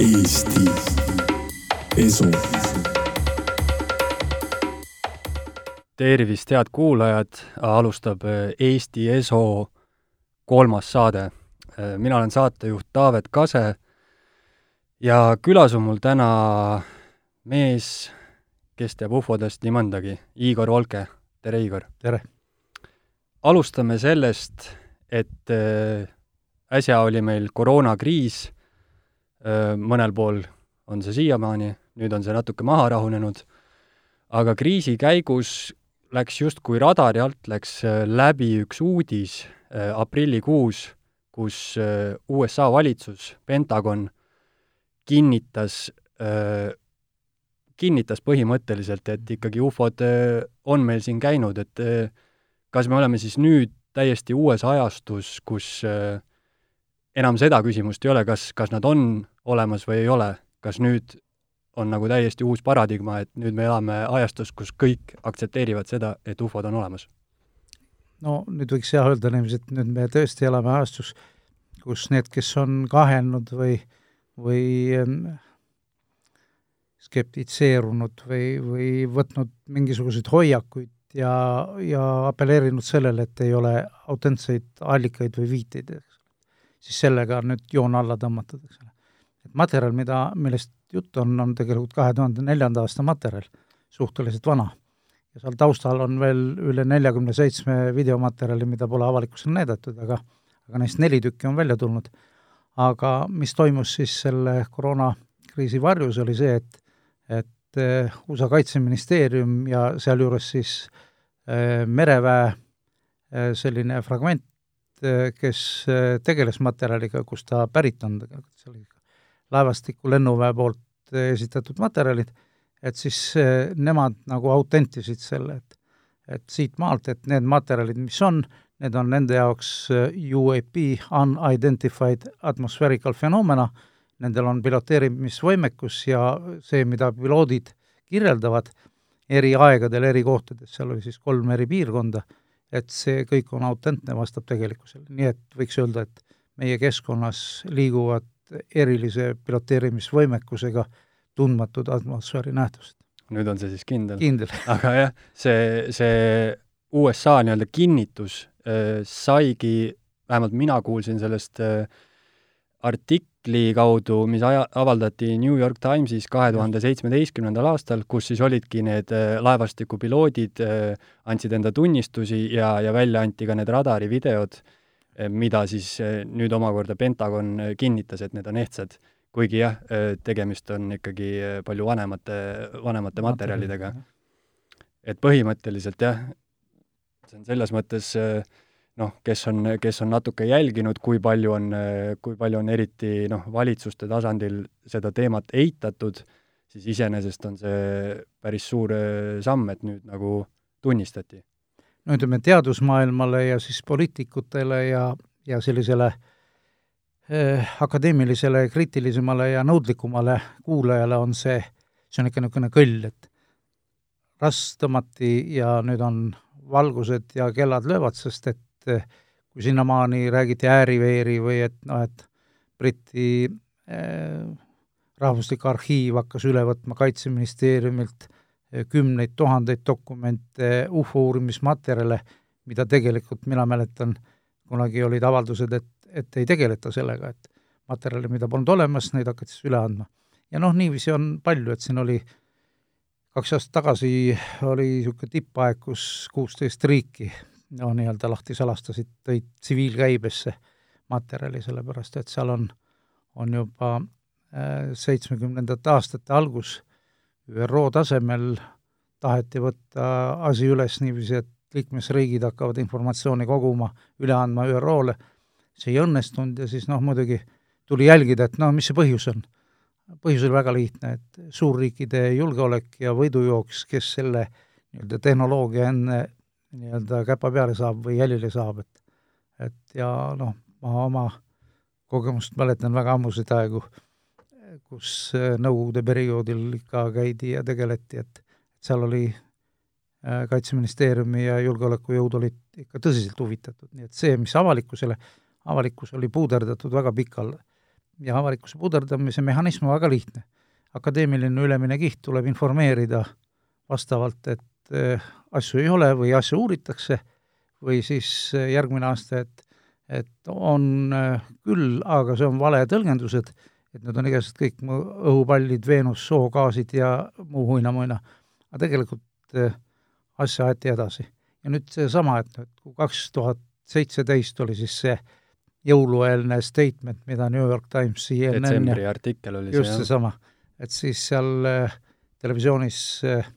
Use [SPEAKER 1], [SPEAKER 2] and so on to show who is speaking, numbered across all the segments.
[SPEAKER 1] Eesti Esu.
[SPEAKER 2] tervist, head kuulajad, alustab äh, Eesti Eso kolmas saade. Äh, mina olen saatejuht Taavet Kase ja külas on mul täna mees, kes teab ufodest nii mõndagi, Igor Volke. tere, Igor!
[SPEAKER 3] tere!
[SPEAKER 2] alustame sellest, et äh, äsja oli meil koroonakriis mõnel pool on see siiamaani, nüüd on see natuke maha rahunenud, aga kriisi käigus läks justkui radari alt, läks läbi üks uudis aprillikuus, kus USA valitsus, Pentagon, kinnitas, kinnitas põhimõtteliselt, et ikkagi ufod on meil siin käinud, et kas me oleme siis nüüd täiesti uues ajastus, kus äh, enam seda küsimust ei ole, kas, kas nad on olemas või ei ole, kas nüüd on nagu täiesti uus paradigma, et nüüd me elame ajastus, kus kõik aktsepteerivad seda, et ufod on olemas?
[SPEAKER 3] no nüüd võiks jah öelda niiviisi, et nüüd me tõesti elame ajastus, kus need, kes on kahelnud või, või skeptitseerunud või, või võtnud mingisuguseid hoiakuid ja, ja apelleerinud sellele, et ei ole autentseid allikaid või viiteid, siis sellega nüüd joon alla tõmmatud, eks ole. et materjal, mida, millest jutt on, on tegelikult kahe tuhande neljanda aasta materjal, suhteliselt vana. ja seal taustal on veel üle neljakümne seitsme videomaterjali, mida pole avalikkusele näidatud, aga aga neist neli tükki on välja tulnud. aga mis toimus siis selle koroonakriisi varjus, oli see, et et eh, USA kaitseministeerium ja sealjuures siis äh, mereväe äh, selline fragment Eh, kes eh, tegeles materjaliga, kust ta pärit on see oli laevastiku lennuväe poolt eh, esitatud materjalid, et siis nemad nagu autentisid selle, et et siit maalt, et need materjalid, mis on, need on nende jaoks UAP, Unidentified Atmospherical Phenomena, nendel on piloteerimisvõimekus ja see, mida piloodid kirjeldavad eri aegadel, eri kohtades, seal oli siis kolm eri piirkonda et see kõik on autentne, vastab tegelikkusele, nii et võiks öelda, et meie keskkonnas liiguvad erilise piloteerimisvõimekusega tundmatud atmosfääri nähtused.
[SPEAKER 2] nüüd on see siis kindel?
[SPEAKER 3] kindel.
[SPEAKER 2] aga jah, see, see USA nii-öelda kinnitus äh, saigi, vähemalt mina kuulsin sellest äh, artikli kaudu, mis aja, avaldati New York Timesis kahe tuhande seitsmeteistkümnendal aastal, kus siis olidki need äh, laevastiku piloodid, äh, andsid enda tunnistusi ja, ja välja anti ka need radarivideod, äh, mida siis nüüd omakorda Pentagon kinnitas, et need on ehtsad. kuigi jah, tegemist on ikkagi palju vanemate, vanemate materjalidega. et põhimõtteliselt jah, see on selles mõttes äh, noh, kes on, kes on natuke jälginud, kui palju on, kui palju on eriti noh, valitsuste tasandil seda teemat eitatud, siis iseenesest on see päris suur äh, samm, et nüüd nagu tunnistati.
[SPEAKER 3] no ütleme, teadusmaailmale ja siis poliitikutele ja, ja sellisele eh, akadeemilisele, kriitilisemale ja nõudlikumale kuulajale on see, see on ikka niisugune kõll, et rasv tõmmati ja nüüd on valgused ja kellad löövad, sest et et kui sinnamaani räägiti ääriveeri või et noh, et Briti äh, rahvuslik arhiiv hakkas üle võtma Kaitseministeeriumilt äh, kümneid tuhandeid dokumente, ufo uurimismaterjale, mida tegelikult mina mäletan, kunagi olid avaldused, et, et ei tegeleta sellega, et materjale, mida polnud olemas, neid hakati siis üle andma. ja noh, niiviisi on palju, et siin oli kaks aastat tagasi oli niisugune tippaeg, kus kuusteist riiki no nii-öelda lahti salastasid, tõid tsiviilkäibesse materjali, sellepärast et seal on, on juba äh, seitsmekümnendate aastate algus ÜRO tasemel taheti võtta asi üles niiviisi, et liikmesriigid hakkavad informatsiooni koguma, üle andma ÜRO-le, see ei õnnestunud ja siis noh, muidugi tuli jälgida, et no mis see põhjus on. põhjus oli väga lihtne, et suurriikide julgeolek ja võidujooks, kes selle nii-öelda tehnoloogia enne nii-öelda käpa peale saab või jälile saab, et et ja noh, ma oma kogemust mäletan väga ammuseid aegu, kus äh, Nõukogude perioodil ikka käidi ja tegeleti, et seal oli äh, Kaitseministeeriumi ja julgeolekujõud olid ikka tõsiselt huvitatud, nii et see, mis avalikkusele, avalikkus oli puuderdatud väga pikal ja avalikkuse puderdamise mehhanism on väga lihtne. akadeemiline ülemine kiht tuleb informeerida vastavalt, et äh, asju ei ole või asju uuritakse, või siis äh, järgmine aasta, et et on äh, küll, aga see on vale tõlgendused, et need on igasugused kõik õhupallid, Veenus, soogaasid ja muu huina-muina. aga tegelikult asja aeti edasi. ja nüüd seesama, et nüüd kui kaks tuhat seitseteist oli siis see jõulueelne statement, mida New York Times, CNN
[SPEAKER 2] detsembri artikkel oli
[SPEAKER 3] just see, seesama, et siis seal televisioonis äh,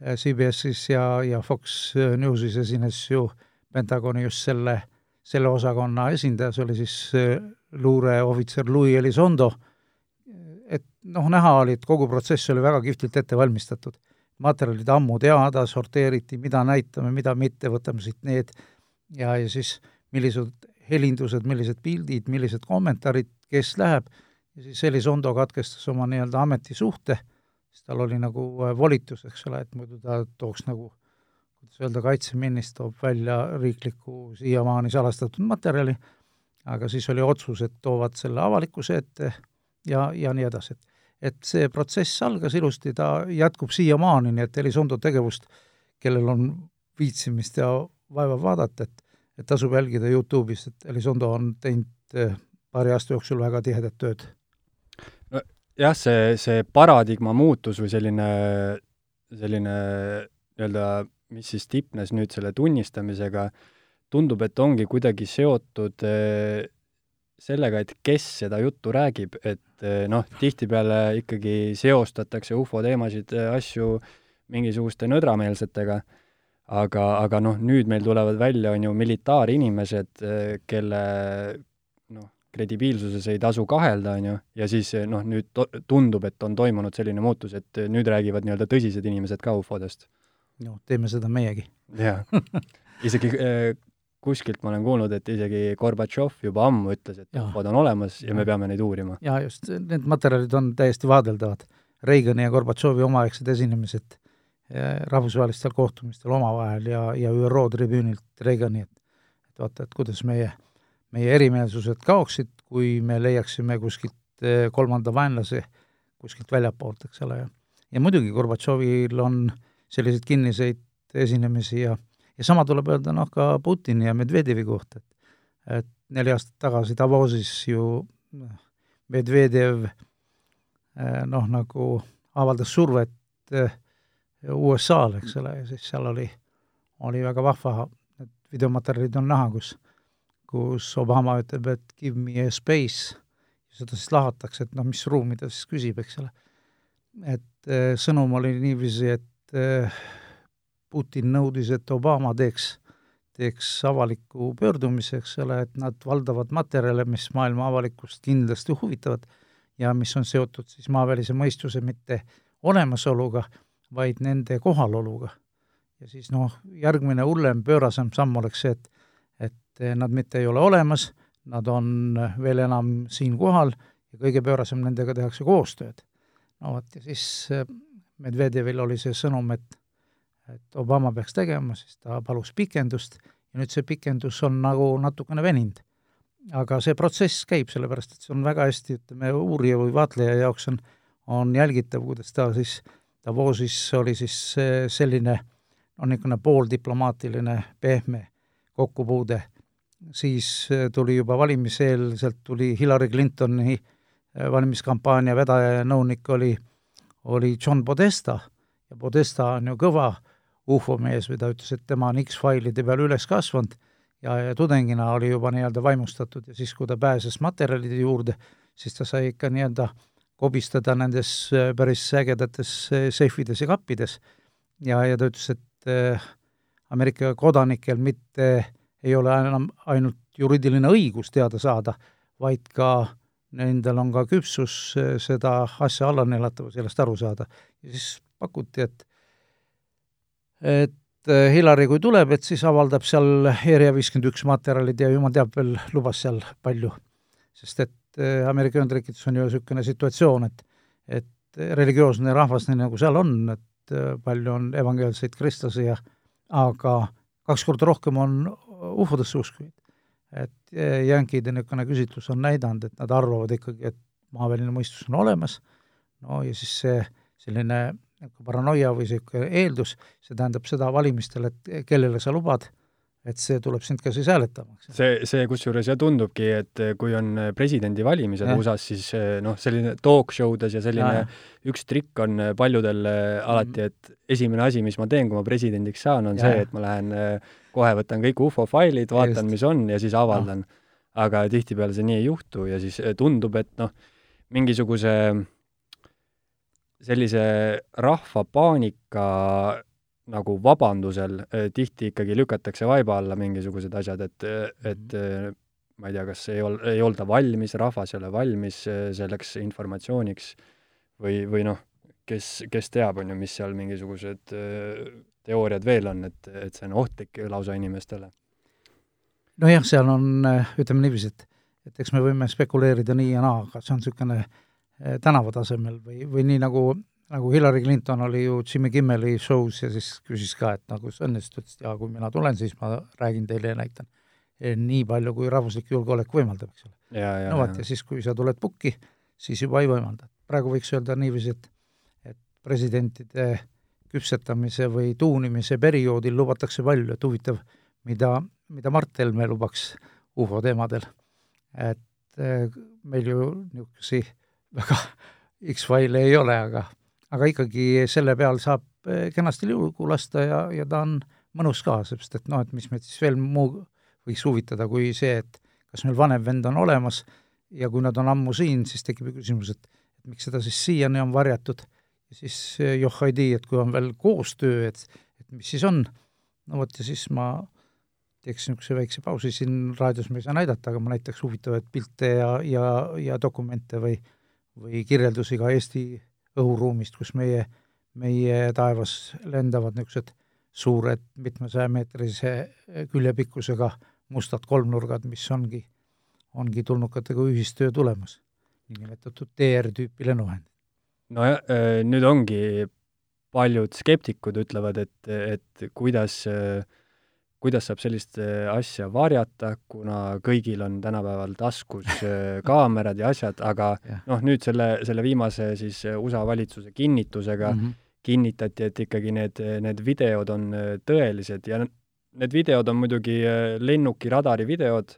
[SPEAKER 3] CBS-is ja, ja Fox Newsis esines ju Pentagoni just selle, selle osakonna esindaja, see oli siis äh, luureohvitser Louis Elizondo, et noh, näha oli, et kogu protsess oli väga kihvtilt ette valmistatud. materjalid ammu teada, sorteeriti, mida näitame, mida mitte, võtame siit need. Ja, ja siis millised helindused, millised pildid, millised kommentaarid, kes läheb, ja siis Elizondo katkestas oma nii-öelda ametisuhte, siis tal oli nagu äh, volitus, eks ole, et muidu ta tooks nagu kuidas öelda, kaitseminister toob välja riikliku siiamaani salastatud materjali, aga siis oli otsus, et toovad selle avalikkuse ette ja, ja nii edasi, et et see protsess algas ilusti, ta jätkub siiamaani, nii et Elizondo tegevust, kellel on viitsimist ja vaeva vaadata, et et tasub jälgida Youtube'is, et Elizondo on teinud eh, paari aasta jooksul väga tihedat tööd.
[SPEAKER 2] Jah, see, see paradigma muutus või selline, selline nii-öelda, mis siis tipnes nüüd selle tunnistamisega, tundub, et ongi kuidagi seotud eh, sellega, et kes seda juttu räägib, et eh, noh, tihtipeale ikkagi seostatakse ufo teemasid, asju mingisuguste nõdrameelsetega aga, aga noh, nüüd meil tulevad välja, on ju, militaarinimesed, eh, kelle kredibiilsuses ei tasu kahelda, on ju, ja siis eh, noh, nüüd to-, tundub, et on toimunud selline muutus, et nüüd räägivad nii-öelda tõsised inimesed ka ufodest.
[SPEAKER 3] noh, teeme seda meiegi.
[SPEAKER 2] jaa. isegi eh, kuskilt ma olen kuulnud, et isegi Gorbatšov juba ammu ütles, et ufod on olemas ja, me peame neid uurima.
[SPEAKER 3] jaa, just, need materjalid on täiesti vaadeldavad. Reagani ja Gorbatšovi omaaegsed esinemised rahvusvahelistel kohtumistel omavahel ja, ja ÜRO tribüünilt Reagani, et et vaata, et kuidas meie, meie erimeelsused kaoksid, kui me leiaksime kuskilt eh, kolmanda vaenlase kuskilt väljapoolt, eks ole, ja ja muidugi Gorbatšovil on selliseid kinniseid esinemisi ja ja sama tuleb öelda noh, ka Putini ja Medvedjevi kohta, et et neli aastat tagasi Davosis ju noh, Medvedjev eh, noh, nagu avaldas survet eh, USA-l, eks ole, ja siis seal oli, oli väga vahva, need videomaterjalid on näha, kus kus Obama ütleb, et give me a space, seda siis lahatakse, et noh, mis ruumi ta siis küsib, eks ole. et äh, sõnum oli niiviisi, et äh, Putin nõudis, et Obama teeks, teeks avaliku pöördumise, eks ole, et nad valdavad materjale, mis maailma avalikkust kindlasti huvitavad ja mis on seotud siis maavälise mõistuse mitte olemasoluga, vaid nende kohaloluga. ja siis noh, järgmine hullem, pöörasem samm oleks see, et et nad mitte ei ole olemas, nad on veel enam siin kohal ja kõige pöörasem, nendega tehakse koostööd. no vot, ja siis äh, Medvedjevil oli see sõnum, et et Obama peaks tegema, siis ta palus pikendust ja nüüd see pikendus on nagu natukene veninud. aga see protsess käib, sellepärast et see on väga hästi, ütleme, uurija või vaatleja jaoks on, on jälgitav, kuidas ta siis Davosis oli siis selline no niisugune pooldiplomaatiline pehme kokkupuude, siis äh, tuli juba valimiseelselt, tuli Hillary Clintoni äh, valimiskampaania vedaja ja nõunik oli, oli John Podesta ja Podesta on ju kõva ufomees või ta ütles, et tema on X-failide peal üles kasvanud ja, ja tudengina oli juba nii-öelda vaimustatud ja siis, kui ta pääses materjalide juurde, siis ta sai ikka nii-öelda äh, kobistada nendes äh, päris ägedates äh, seifides ja kappides. ja, ja ta ütles, et äh, Ameerika kodanikel mitte ei ole enam ainult juriidiline õigus teada saada, vaid ka nendel on ka küpsus seda asja alla neelata või sellest aru saada. ja siis pakuti, et et Hillary, kui tuleb, et siis avaldab seal Area viiskümmend üks materjalid ja jumal teab veel, lubas seal palju. sest et äh, Ameerika Ühendriikides on ju niisugune situatsioon, et et religioosne rahvas, nii nagu seal on, et palju on evangeelseid kristlasi ja aga kaks korda rohkem on ufodesse uskujaid. et jänkide niisugune küsitlus on näidanud, et nad arvavad ikkagi, et maaväline mõistus on olemas, no ja siis see selline paranoia või niisugune eeldus, see tähendab seda valimistel, et kellele sa lubad et see tuleb sind ka siis hääletama,
[SPEAKER 2] see, see kusjuures jah, tundubki, et kui on presidendivalimised USA-s, siis noh, selline talk show'des ja selline ja. üks trikk on paljudel alati, et esimene asi, mis ma teen, kui ma presidendiks saan, on ja. see, et ma lähen kohe võtan kõik ufo failid, vaatan, mis on ja siis avaldan. Aga tihtipeale see nii ei juhtu ja siis tundub, et noh, mingisuguse sellise rahva paanika nagu vabandusel eh, tihti ikkagi lükatakse vaiba alla mingisugused asjad, et, et mhm. eh, ma ei tea, kas ei ol-, ei olda valmis, rahvas ei ole valmis eh, selleks informatsiooniks või, või noh, kes, kes teab, on ju, mis seal mingisugused teooriad veel on, et, et see on ohtlik lausa inimestele.
[SPEAKER 3] nojah, seal on, ütleme niiviisi, et et eks me võime spekuleerida nii ja naa, aga see on niisugune tänava tasemel või, või nii, nagu nagu Hillary Clinton oli ju Jimmy Kimmeli show's ja siis küsis ka, et nagu see ja ta ütles, et jaa, kui mina tulen, siis ma räägin teile ja näitan. nii palju, kui rahvuslik julgeolek võimaldab, eks ole. no vot, ja siis, kui sa tuled pukki, siis juba ei võimalda. praegu võiks öelda niiviisi, et et presidentide küpsetamise või tuunimise perioodil lubatakse palju, et huvitav, mida, mida Mart Helme lubaks ufo teemadel. et eh, meil ju niisuguseid väga X-faile ei ole, aga aga ikkagi selle peal saab eh, kenasti liugu lasta ja, ja ta on mõnus ka, sest et noh, et mis meid siis veel muu võiks huvitada kui see, et kas meil vanem vend on olemas ja kui nad on ammu siin, siis tekib ju küsimus, et, miks seda siis siiani on varjatud. Ja siis eh, joh ei tea, et kui on veel koostöö, et, et mis siis on, no vot ja siis ma teeks niisuguse väikse pausi, siin raadios me ei saa näidata, aga ma näitaks huvitavaid pilte ja, ja, ja dokumente või, või kirjeldusi ka Eesti õhuruumist, kus meie, meie taevas lendavad niisugused suured mitmesajameetrise küljepikkusega mustad kolmnurgad, mis ongi, ongi tulnukatega ühistöö tulemas, niinimetatud DR-tüüpi lennuvahend.
[SPEAKER 2] nojah, äh, nüüd ongi paljud skeptikud ütlevad, et, et kuidas äh, kuidas saab sellist äh, asja varjata, kuna kõigil on tänapäeval taskus äh, kaamerad ja asjad, aga noh, nüüd selle, selle viimase siis äh, USA valitsuse kinnitusega mm -hmm. kinnitati, et ikkagi need, need videod on tõelised ja need videod on muidugi lennuki radari videod,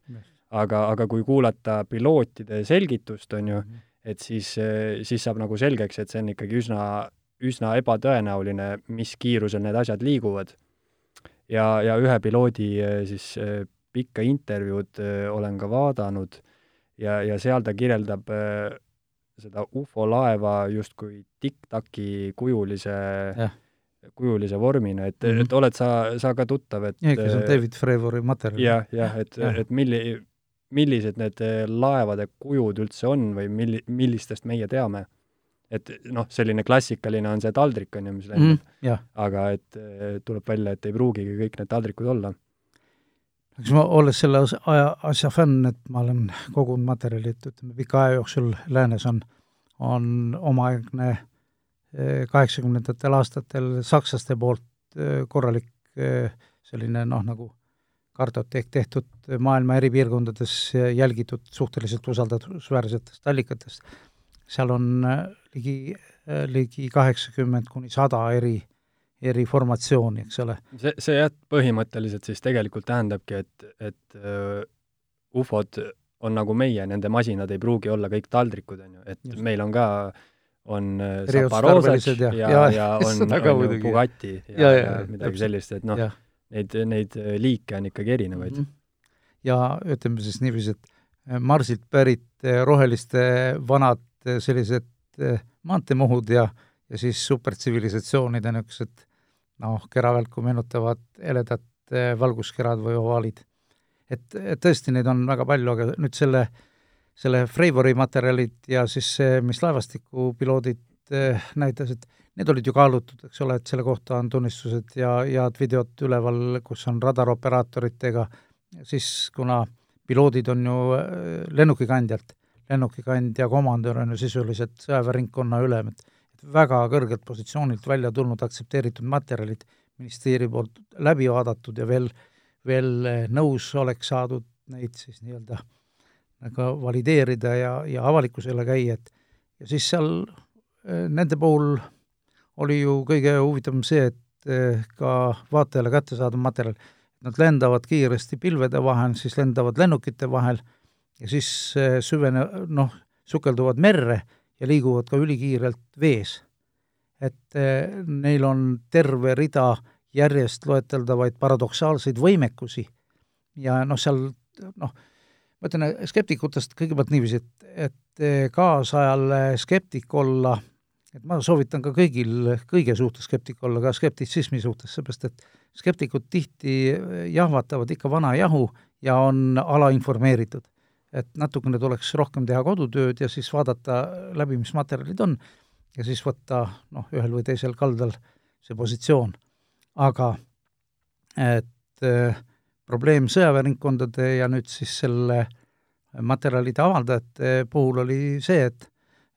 [SPEAKER 2] aga, aga kui kuulata pilootide selgitust, on ju mm, -hmm. et siis, siis saab nagu selgeks, et see on ikkagi üsna, üsna ebatõenäoline, mis kiirusel need asjad liiguvad ja, ja ühe piloodi äh, siis äh, pikka intervjuud äh, olen ka vaadanud ja, ja seal ta kirjeldab seda ufo-laeva justkui tiktak-i kujulise kujulise vormina, et mm, -hmm. et oled sa, sa ka tuttav, et
[SPEAKER 3] jah, kes on David Frevori materjal.
[SPEAKER 2] jah, jah, et ja., et milli-, millised need laevade kujud üldse on või milli-, millistest meie teame et noh, selline klassikaline on see taldrik, on ju, mis lendab
[SPEAKER 3] mm,.
[SPEAKER 2] aga et tuleb välja, et ei pruugigi kõik need taldrikud olla.
[SPEAKER 3] eks ma, olles selle aja, asja fänn, et ma olen kogunud materjali, et ütleme, pika aja jooksul läänes on, on omaaegne eh, kaheksakümnendatel aastatel sakslaste poolt eh, korralik eh, selline noh, nagu kartoteek tehtud maailma eri piirkondades jälgitud suhteliselt usaldusväärsetest allikatest seal on äh, ligi, äh, ligi kaheksakümmend kuni sada eri, eri formatsiooni, eks ole.
[SPEAKER 2] see, see jah, põhimõtteliselt siis tegelikult tähendabki, et, et uh, ufod on nagu meie, nende masinad ei pruugi olla kõik taldrikud, on ju, et Just. meil on ka on Zaporozhek ja, ja, ja, ja on, on Bugatti ja, ja, ja, ja midagi sellist, et noh, neid, neid liike on ikkagi erinevaid mm. -hmm.
[SPEAKER 3] ja ütleme siis niiviisi, et Marsilt pärit roheliste vanad sellised eh, maanteemohud ja, ja siis supertsivilisatsioonide niisugused noh, keravälku meenutavad heledad eh, valguskerad või ovaalid. et, et tõesti, neid on väga palju, aga nüüd selle, selle Freivori materjalid ja siis see, mis laevastikupiloodid näitas, et need olid ju kaalutud, eks ole, et selle kohta on tunnistused ja head videod üleval, kus on radaroperaatoritega, siis kuna piloodid on ju lennukikandjalt lennukikandja komandör on ju sisuliselt sõjaväeringkonna ülem, et väga kõrgelt positsioonilt välja tulnud aktsepteeritud materjalid ministeeriumi poolt läbi vaadatud ja veel, veel nõus oleks saadud neid siis nii-öelda nagu valideerida ja, ja avalikkusele käia, et ja siis seal äh, nende puhul oli ju kõige huvitavam see, et äh, ka vaatajale kättesaadav materjal, nad lendavad kiiresti pilvede vahel, siis lendavad lennukite vahel ja siis äh, süvene-, noh, sukelduvad merre ja liiguvad ka ülikiirelt vees. et neil on terve rida järjest loeteldavaid paradoksaalseid võimekusi ja noh, seal noh, ma ütlen skeptikutest kõigepealt niiviisi, et, et kaasajal skeptik olla, et ma soovitan ka kõigil kõige suhtes skeptik olla, ka skeptitsismi suhtes, seepärast et skeptikud tihti jahvatavad ikka vana jahu ja on alainformeeritud. Et natukene tuleks rohkem teha kodutööd ja siis vaadata läbi, mis materjalid on, ja siis võtta noh, ühel või teisel kaldal see positsioon. aga et äh, probleem sõjaväeringkondade ja nüüd siis selle materjalide avaldajate puhul oli see, et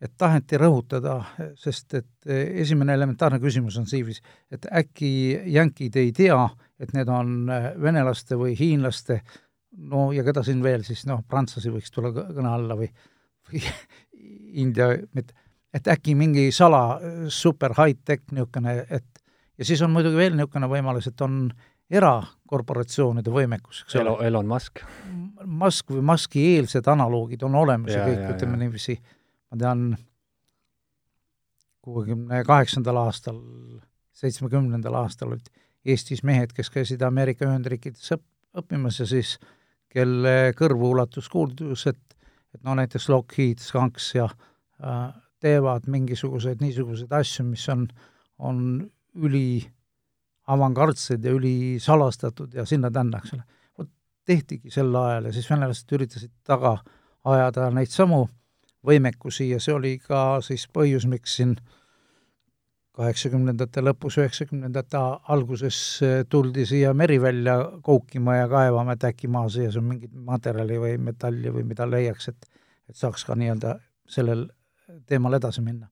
[SPEAKER 3] et taheti rõhutada, sest et esimene elementaarne küsimus on siivis, et äkki jänkid ei tea, et need on venelaste või hiinlaste, no ja keda siin veel siis, noh, prantslasi võiks tulla kõne alla või, või India, et, et äkki mingi sala super high-tech niisugune, et ja siis on muidugi veel niisugune võimalus, et on erakorporatsioonide võimekus, eks
[SPEAKER 2] ole. Elon Musk.
[SPEAKER 3] Musk või Muski eelsed analoogid on olemas ja, ja kõik, ütleme niiviisi, ma tean, kuuekümne kaheksandal aastal, seitsmekümnendal aastal olid Eestis mehed, kes käisid Ameerika Ühendriikides õpp-, õppimas ja siis kelle kõrvu ulatus kuuldus, et et no näiteks Lockheed, Skanks ja äh, teevad mingisuguseid niisuguseid asju, mis on, on üli avangardsed ja ülisalastatud ja sinna-tänna, eks ole. vot tehtigi sel ajal ja siis venelased üritasid taga ajada neid samu võimekusi ja see oli ka siis põhjus, miks siin kaheksakümnendate lõpus, üheksakümnendate alguses tuldi siia Merivälja koukima ja kaevama, et äkki maa sees on mingit materjali või metalli või mida leiaks, et et saaks ka nii-öelda sellel teemal edasi minna.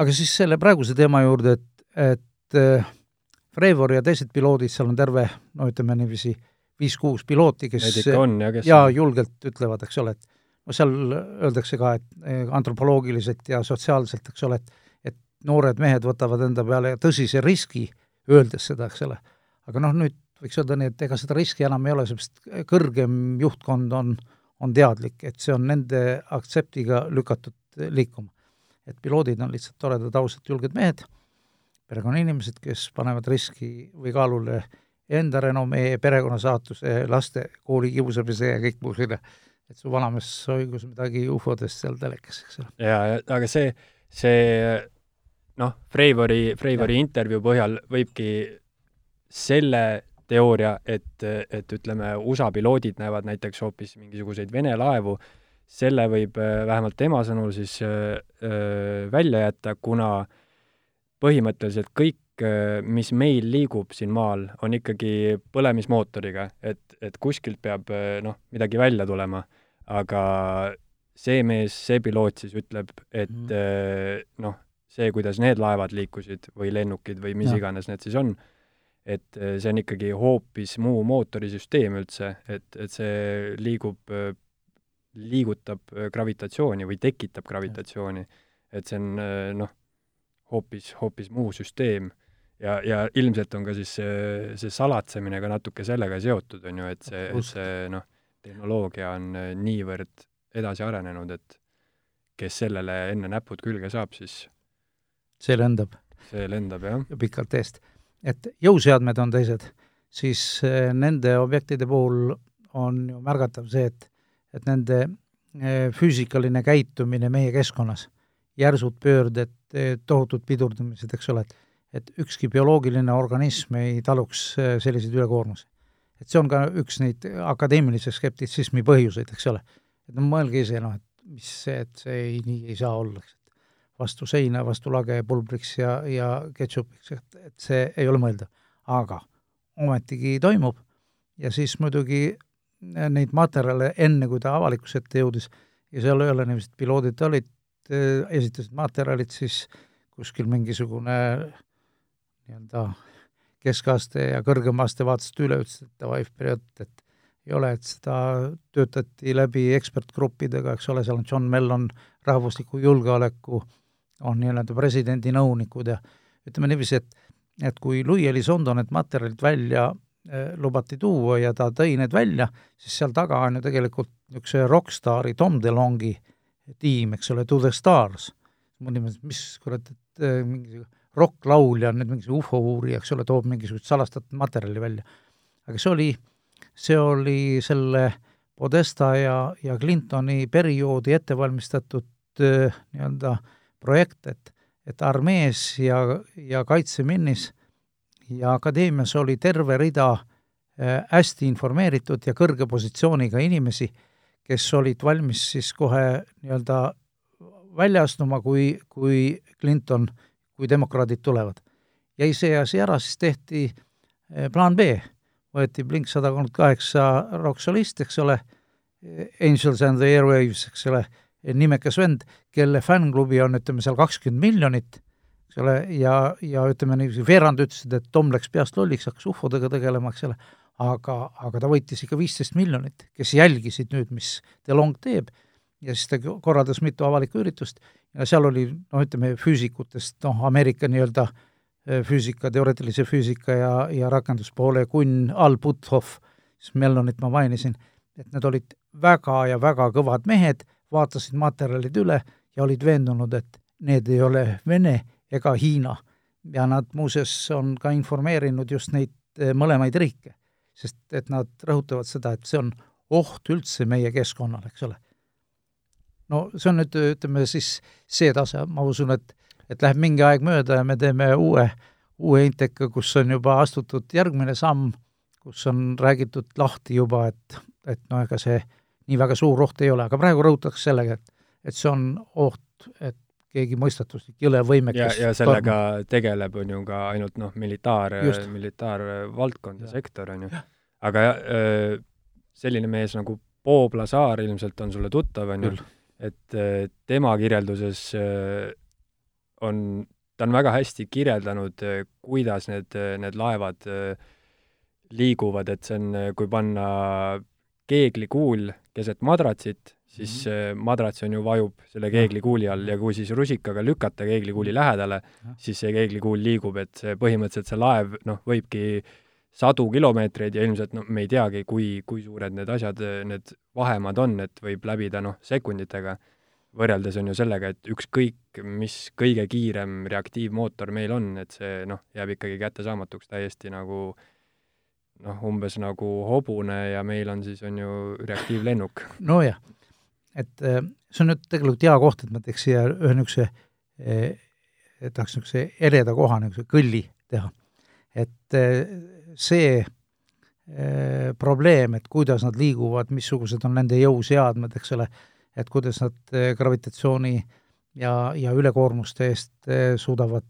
[SPEAKER 3] aga siis selle praeguse teema juurde, et, et Trevor ja teised piloodid, seal on terve, no ütleme niiviisi, viis-kuus pilooti, kes
[SPEAKER 2] on ja kes
[SPEAKER 3] ja julgelt ütlevad, eks ole, et no seal öeldakse ka, et eh, antropoloogiliselt ja sotsiaalselt, eks ole, et noored mehed võtavad enda peale tõsise riski, öeldes seda, eks ole. aga noh, nüüd võiks öelda nii, et ega seda riski enam ei ole, seepärast kõrgem juhtkond on, on teadlik, et see on nende aktseptiga lükatud liikuma. et piloodid on lihtsalt toredad, ausad, julged mehed perekonnainimesed, kes panevad riski või kaalule enda renomee, perekonna saatuse, laste kooli kiusamise ja kõik muu selline, et su vanamees oigus midagi ufodest seal telekas, eks ole.
[SPEAKER 2] jaa, aga see, see noh, Freivori, Freivori intervjuu põhjal võibki selle teooria, et, et ütleme, USA piloodid näevad näiteks hoopis mingisuguseid Vene laevu, selle võib vähemalt tema sõnul siis öö, välja jätta, kuna äh, põhimõtteliselt kõik, äh, mis meil liigub siin maal, on ikkagi põlemismootoriga, et, et kuskilt peab äh, noh, midagi välja tulema, aga see mees, see piloot siis ütleb, et mm. noh, see, kuidas need laevad liikusid või lennukid või mis ja. iganes need siis on, et see on ikkagi hoopis muu mootorisüsteem üldse, et, et see liigub, liigutab gravitatsiooni või tekitab gravitatsiooni. et see on noh, hoopis, hoopis muu süsteem. ja, ja ilmselt on ka siis see, see salatsemine ka natuke sellega seotud, on ju, et see, et see noh, tehnoloogia on äh, niivõrd edasi arenenud, et kes sellele enne näpud külge saab, siis
[SPEAKER 3] see lendab.
[SPEAKER 2] see lendab, jah.
[SPEAKER 3] ja pikalt eest. et jõuseadmed on teised, siis äh, nende objektide puhul on ju märgatav see, et, et nende äh, füüsikaline käitumine meie keskkonnas, järsud pöörded, tohutud pidurdamised, eks ole, et et ükski bioloogiline organism ei taluks selliseid ülekoormusi. et see on ka üks neid akadeemilise skeptitsismi põhjuseid, eks ole. et no mõelge ise, noh, et mis see, et see ei, nii ei saa olla, eks, vastu seina, vastu lage pulbriks ja, ja ketšupiks, et, et see ei ole mõeldav. aga ometigi toimub ja siis muidugi äh, neid materjale, enne kui ta avalikkuse ette jõudis, ja seal niiviisi, et piloodid olid Äh, esitasid materjalid, siis kuskil mingisugune nii-öelda keskaste ja kõrgema aste vaatasid üle, ütlesid, et davai, periood, et ei ole, et seda töötati läbi ekspertgruppidega, eks ole, seal on John Mellon, rahvusliku julgeoleku, on nii-öelda presidendi nõunikud ja ütleme niiviisi, et et kui Louis Elizondo need materjalid välja eh, lubati tuua ja ta tõi need välja, siis seal taga on ju tegelikult niisuguse rokkstaari Tom DeLongi tiim, eks ole, To the Stars. ma nimetasin, mis kurat, et äh, mingi rokklaulja on nüüd mingi ufo-uurija, eks ole, toob mingisugust salastatud materjali välja. aga see oli, see oli selle Podesta ja, ja Clintoni perioodi ettevalmistatud äh, nii-öelda projekt, et et armees ja, ja kaitseminnis ja akadeemias oli terve rida äh, hästi informeeritud ja kõrge positsiooniga inimesi, kes olid valmis siis kohe nii-öelda välja astuma, kui, kui Clinton, kui demokraadid tulevad. jäi see asi ära, siis tehti eh, plaan B, võeti Blink sada kolmkümmend kaheksa rokksolist, eks ole, Angels and the Airwaves, eks ole, nimekas vend, kelle fännklubi on, ütleme seal kakskümmend miljonit, eks ole, ja, ja ütleme niiviisi, veerand ütlesid, et Tom läks peast lolliks, hakkas ufodega tegelema, eks ole, aga, aga ta võitis ikka viisteist miljonit, kes jälgisid nüüd, mis DeLong teeb, ja siis ta korraldas mitu avalikku üritust ja seal oli noh, ütleme füüsikutest, noh, Ameerika nii-öelda äh, füüsika, teoreetilise füüsika ja, ja rakenduspoole kunn Al Puthoff, siis Mellonit ma mainisin, et need olid väga ja väga kõvad mehed, vaatasid materjalid üle ja olid veendunud, et need ei ole Vene ega Hiina. ja nad muuseas on ka informeerinud just neid äh, mõlemaid riike sest et nad rõhutavad seda, et see on oht üldse meie keskkonnale, eks ole. no see on nüüd, ütleme siis see tase, ma usun, et et läheb mingi aeg mööda ja me teeme uue, uue Inteka, kus on juba astutud järgmine samm, kus on räägitud lahti juba, et, et no ega see nii väga suur oht ei ole, aga praegu rõhutatakse sellega, et et see on oht, et keegi mõistatuslik, jõle võimekas
[SPEAKER 2] ja, ja sellega torm. tegeleb, on ju ka ainult noh, militaar, militaarvaldkond ja sektor, on ju. aga jah, selline mees nagu Bob Lazar ilmselt on sulle tuttav, on ju, et tema kirjelduses on, ta on väga hästi kirjeldanud, kuidas need, need laevad liiguvad, et see on, kui panna keeglikuul keset madratsit siis mm -hmm. madrats on ju, vajub selle keeglikuuli all ja kui siis rusikaga lükata keeglikuuli lähedale, siis see keeglikuul liigub, et see põhimõtteliselt see laev noh, võibki sadu kilomeetreid ja ilmselt noh, me ei teagi, kui, kui suured need asjad, need vahemaad on, et võib läbida noh, sekunditega. võrreldes on ju sellega, et ükskõik, mis kõige kiirem reaktiivmootor meil on, et see noh, jääb ikkagi kättesaamatuks täiesti nagu noh, umbes nagu hobune ja meil on siis, on ju reaktiivlennuk.
[SPEAKER 3] nojah et äh, see on nüüd tegelikult hea koht, et ma teeks siia ühe niisuguse eh,, tahaks niisuguse ereda koha, niisuguse kõlli teha. et eh, see probleem, et kuidas nad liiguvad, missugused on nende jõuseadmed, eks ole, et kuidas nad gravitatsiooni ja, ja ülekoormuste eest suudavad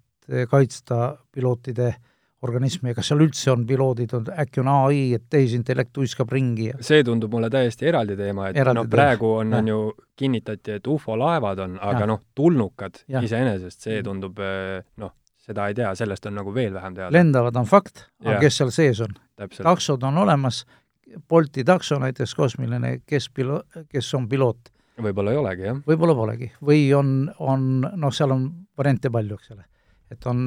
[SPEAKER 3] kaitsta pilootide äh, organismi ja kas seal üldse on piloodid, on, äkki on ai, et tehisintellekt tuiskab ringi ja
[SPEAKER 2] see tundub mulle täiesti eraldi teema, et eraldi no praegu on, on ju, kinnitati, et ufolaevad on, aga noh, tulnukad ja. iseenesest, see tundub eh, noh, seda ei tea, sellest on nagu veel vähem teada.
[SPEAKER 3] lendavad on fakt, aga kes seal sees on? taksod on olemas, Bolti takso näiteks kosmiline, kes pilo-, kes on piloot?
[SPEAKER 2] võib-olla ei olegi, jah.
[SPEAKER 3] võib-olla polegi. või on, on noh, seal on variante palju, eks ole. et on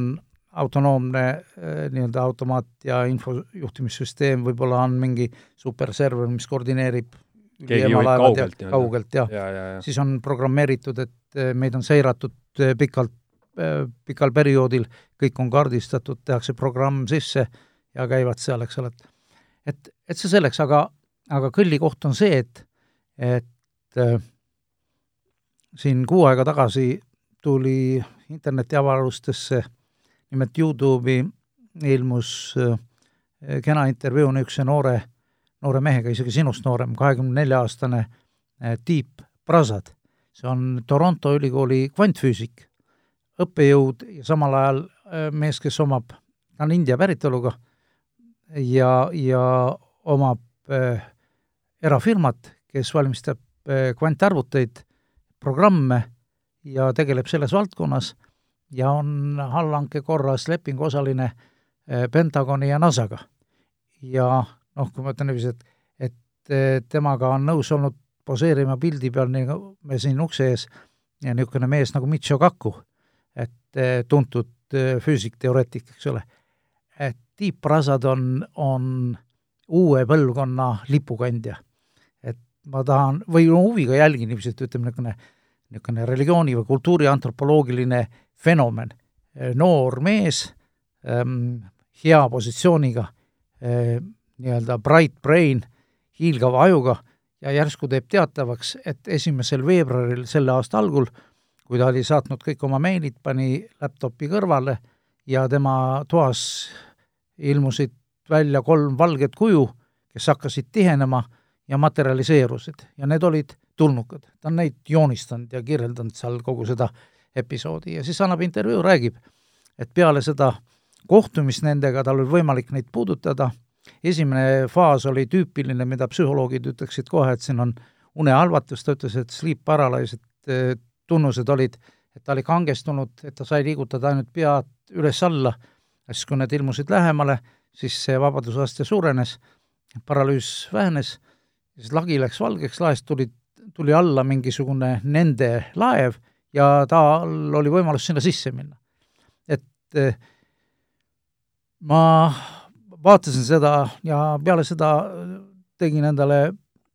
[SPEAKER 3] autonoomne äh, nii-öelda automaat ja infojuhtimissüsteem, võib-olla on mingi superserver, mis koordineerib
[SPEAKER 2] kaugelt
[SPEAKER 3] ja, kaugelt jah. Ja, ja, ja. siis on programmeeritud, et äh, meid on seiratud äh, pikalt, pikal perioodil, kõik on kaardistatud, tehakse programm sisse ja käivad seal, eks ole, et et, et see selleks, aga, aga kõlli koht on see, et, et äh, siin kuu aega tagasi tuli internetiavarustesse äh, nimelt Youtube'i ilmus äh, kena intervjuu niisuguse noore, noore mehega, isegi sinust noorem, kahekümne nelja aastane äh, Deep Prasad. see on Toronto ülikooli kvantfüüsik, õppejõud ja samal ajal äh, mees, kes omab, ta on India päritoluga ja, ja omab äh, erafirmat, kes valmistab äh, kvantarvuteid, programme ja tegeleb selles valdkonnas ja on allhanke korras lepinguosaline eh, Pentagoni ja NASA-ga. ja noh, kui ma ütlen niiviisi, et, et eh, temaga on nõus olnud poseerima pildi peal, nii nagu me siin ukse ees, ja niisugune mees nagu Michio Kaku, et eh, tuntud füüsikteoreetik, eks ole. et Deep Razad on, on uue põlvkonna lipukandja. et ma tahan, või huviga jälgin ilmselt, ütleme niisugune, niisugune religiooni või kultuuriantropoloogiline fenomen. noor mees ähm,, hea positsiooniga äh,, nii-öelda bright brain, hiilgava ajuga ja järsku teeb teatavaks, et esimesel veebruaril selle aasta algul, kui ta oli saatnud kõik oma meilid, pani laptopi kõrvale ja tema toas ilmusid välja kolm valget kuju, kes hakkasid tihenema ja materialiseerusid ja need olid tulnukad. ta on neid joonistanud ja kirjeldanud seal kogu seda episoodi ja siis annab intervjuu, räägib, et peale seda kohtumist nendega tal oli võimalik neid puudutada. Esimene faas oli tüüpiline, mida psühholoogid ütleksid kohe, et siin on unehalvatus, ta ütles, et sleep paralysis, eh, tunnused olid, et ta oli kangestunud, et ta sai liigutada ainult pead üles-alla, siis kui need ilmusid lähemale, siis see vabadusaste suurenes, paralüüs vähenes, siis lagi läks valgeks, laest tuli, tuli alla mingisugune nende laev ja tal oli võimalus sinna sisse minna. et eh, ma vaatasin seda ja peale seda tegin endale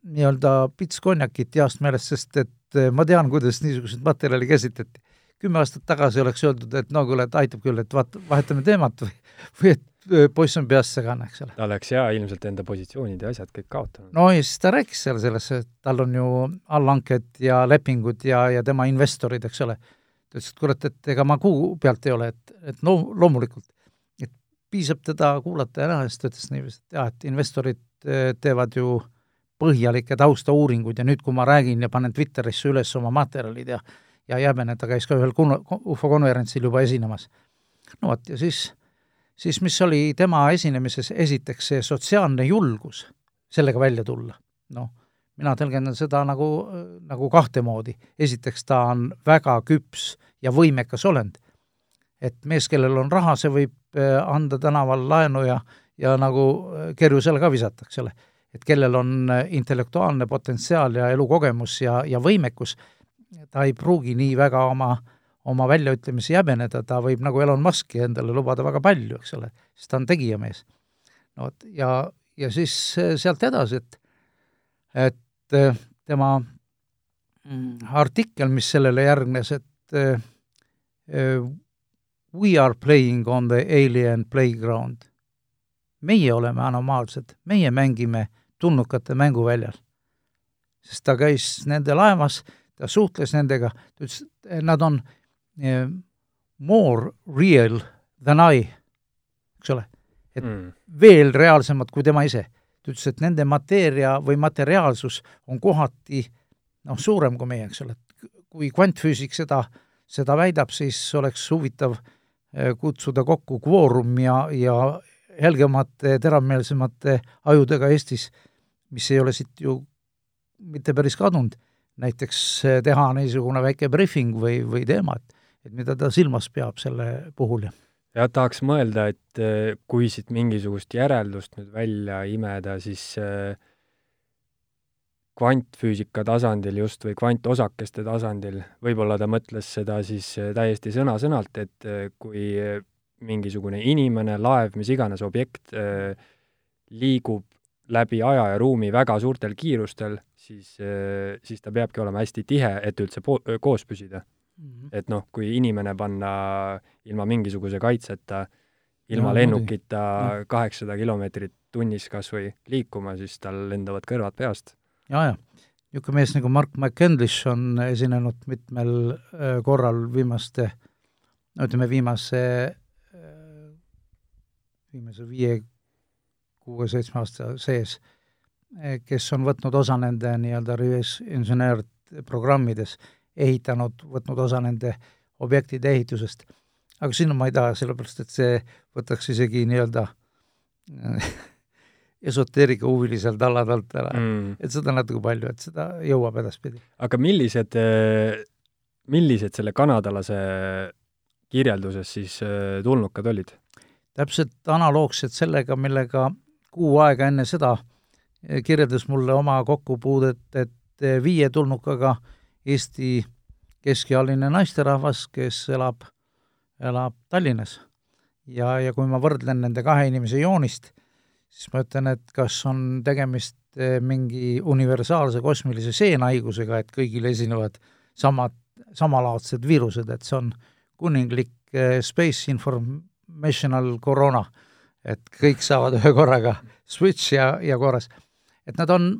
[SPEAKER 3] nii-öelda pits konjakit heast meelest, sest et ma tean, kuidas niisuguseid materjali käsitleti. kümme aastat tagasi oleks öeldud, et no kuule, et aitab küll, et vaata, vahetame teemat või, või et poiss on peast segane, eks ole.
[SPEAKER 2] ta oleks jaa ilmselt enda positsioonid ja asjad kõik kaotanud.
[SPEAKER 3] no ja siis ta rääkis seal sellest, et tal on ju allhanked ja lepingud ja, ja tema investorid, eks ole. ta ütles, et kurat, et ega ma kuu pealt ei ole, et, et no loomulikult piisab teda kuulata ja näha, siis ta ütles niiviisi, et jah, et investorid eh, teevad ju põhjalikke taustauuringuid ja nüüd, kui ma räägin ja panen Twitterisse üles oma materjalid ja ja Jäbene, ta käis ka ühel ufo konverentsil juba esinemas. no vot, ja siis, siis mis oli tema esinemises, esiteks see sotsiaalne julgus sellega välja tulla. noh, mina tõlgendan seda nagu, nagu kahte moodi. esiteks, ta on väga küps ja võimekas olend. et mees, kellel on raha, see võib Äh, anda tänaval laenu ja, ja nagu äh, kerjusele ka visata, eks ole. et kellel on äh, intellektuaalne potentsiaal ja elukogemus ja, ja võimekus, ta ei pruugi nii väga oma, oma väljaütlemisi häbeneda, ta võib nagu Elon Musk'i endale lubada väga palju, eks ole, sest ta on tegijamees. no vot, ja, ja siis sealt edasi, et, et tema mm, artikkel, mis sellele järgnes, et We are playing on the alien playground. meie oleme anomaalsed, meie mängime tulnukate mänguväljal. sest ta käis nende laevas, ta suhtles nendega, ta ütles, nad on eh, more real than I, eks ole. et mm. veel reaalsemad kui tema ise. ta ütles, et nende mateeria või materiaalsus on kohati noh, suurem kui meie, eks ole, et kui kvantfüüsik seda, seda väidab, siis oleks huvitav Eh, kutsuda kokku kvoorum ja, ja helgemate, teravmeelsemate ajudega Eestis, mis ei ole siit ju mitte päris kadunud, näiteks eh, teha niisugune väike briefing või, või teema, et et mida ta silmas peab selle puhul ja
[SPEAKER 2] jah, tahaks mõelda, et eh, kui siit mingisugust järeldust nüüd välja imeda, siis äh, kvantfüüsika tasandil just või kvantosakeste tasandil, võib-olla ta mõtles seda siis eh, täiesti sõna-sõnalt, et eh, kui mingisugune inimene, laev, mis iganes objekt eh, liigub läbi aja ja ruumi väga suurtel kiirustel, siis, siis ta peabki olema hästi tihe, et üldse po-, koos püsida. Et noh, kui inimene panna ilma mingisuguse kaitseta, ilma ja, lennukita kaheksasada kilomeetrit tunnis kas või liikuma, siis tal lendavad kõrvad peast.
[SPEAKER 3] Ja, ja niisugune mees nagu Mark McCandlish on esinenud mitmel äh, korral viimaste, no ütleme, viimase, äh, viimase viie, kuue-seitsme aasta sees, äh, kes on võtnud osa nende nii-öelda reverse engineered programmides, ehitanud, võtnud osa nende objektide ehitusest. aga sinna ma ei taha, sellepärast et see võtaks isegi nii-öelda esoteerika huvilisel tallad alt ära mm., et seda on natuke palju, et seda jõuab edaspidi.
[SPEAKER 2] aga millised, eh, millised selle kanadalase kirjelduses siis eh, tulnukad olid?
[SPEAKER 3] täpselt analoogsed sellega, millega kuu aega enne seda kirjeldas mulle oma kokkupuudet, et viie tulnukaga Eesti keskealine naisterahvas, kes elab, elab Tallinnas. ja, ja kui ma võrdlen nende kahe inimese joonist, siis ma ütlen, et kas on tegemist eh, mingi universaalse kosmilise seenhaigusega, et kõigil esinevad samad, samalaadsed viirused, et see on kuninglik eh, Space Informational Corona, et kõik saavad ühe korraga switch ja, ja korras. et nad on,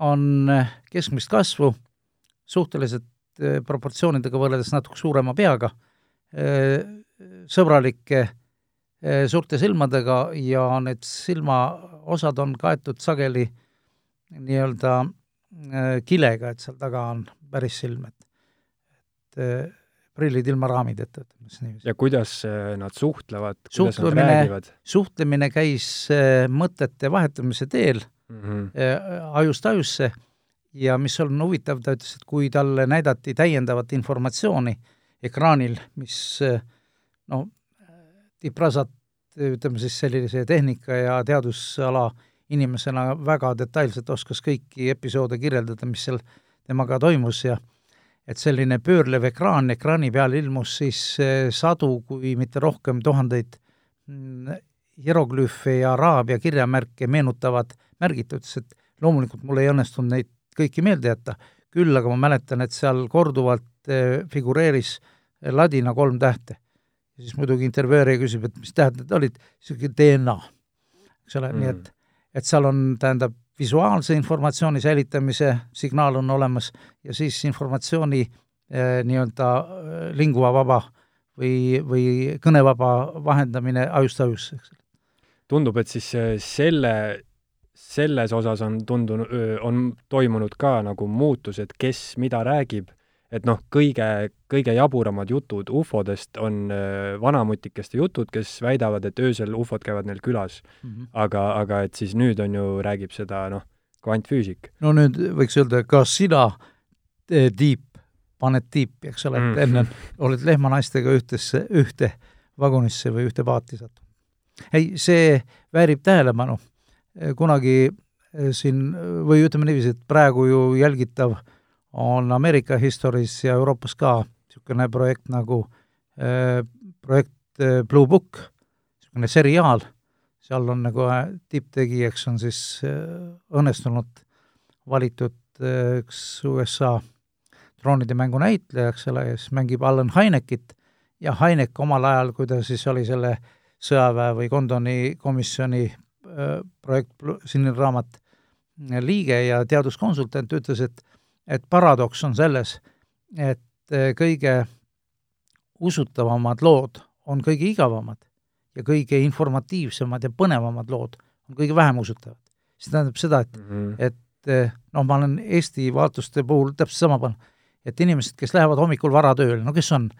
[SPEAKER 3] on eh, keskmist kasvu, suhteliselt proportsioonidega võrreldes natuke suurema peaga, sõbralikke Eh, suurte silmadega ja need silmaosad on kaetud sageli nii-öelda eh, kilega, et seal taga on päris silm, et et eh, prillid ilma raamideta, ütleme siis niiviisi.
[SPEAKER 2] ja kuidas nad suhtlevad, kuidas nad räägivad?
[SPEAKER 3] suhtlemine käis mõtete vahetamise teel mm -hmm. ajust ajusse ja mis on huvitav, ta ütles, et kui talle näidati täiendavat informatsiooni ekraanil, mis no Tiprasat, ütleme siis sellise tehnika ja teadusala inimesena väga detailselt oskas kõiki episoode kirjeldada, mis seal temaga toimus ja et selline pöörlev ekraan, ekraani peal ilmus siis eh, sadu, kui mitte rohkem, tuhandeid mm, hieroglüüfe ja araabia kirjamärke meenutavad märgid, ta ütles, et loomulikult mul ei õnnestunud neid kõiki meelde jätta, küll aga ma mäletan, et seal korduvalt eh, figureeris ladina kolm tähte. Ja siis muidugi intervjueerija küsib, et mis tähendab, need olid, niisugune DNA, eks ole mm., nii et, et seal on, tähendab, visuaalse informatsiooni säilitamise signaal on olemas ja siis informatsiooni eh, nii-öelda eh, linguvavaba või, või kõnevaba vahendamine ajust ajusse, eks
[SPEAKER 2] tundub, et siis eh, selle, selles osas on tundunud, on toimunud ka nagu muutus, et kes mida räägib et noh, kõige, kõige jaburamad jutud ufodest on vanamutikeste jutud, kes väidavad, et öösel ufod käivad neil külas mm. -hmm. aga, aga et siis nüüd on ju, räägib seda noh, kvantfüüsik.
[SPEAKER 3] no nüüd võiks öelda, kas sina, Tiip, paned tiipi, eks ole, et mm. enne oled lehmanaistega ühtesse, ühte vagunisse või ühte paati sattunud. ei, see väärib tähelepanu. Kunagi eh, siin, või ütleme niiviisi, et praegu ju jälgitav on Ameerika Histories ja Euroopas ka niisugune projekt nagu äh, projekt äh, Blue Book, niisugune seriaal, seal on nagu tipptegijaks on siis äh, õnnestunult valitud üks USA troonide mängu näitleja, eks ole, kes mängib Alan Hynekit ja Hynek omal ajal, kui ta siis oli selle sõjaväe või Kondoni komisjoni projekt Sinine raamat liige ja teaduskonsultant, ütles, et et paradoks on selles, et eh, kõige usutavamad lood on kõige igavamad ja kõige informatiivsemad ja põnevamad lood on kõige vähem usutavad. see tähendab seda, et mm, -hmm. et noh, ma olen Eesti vaatuste puhul täpselt sama pannud, et inimesed, kes lähevad hommikul vara tööle, no kes on,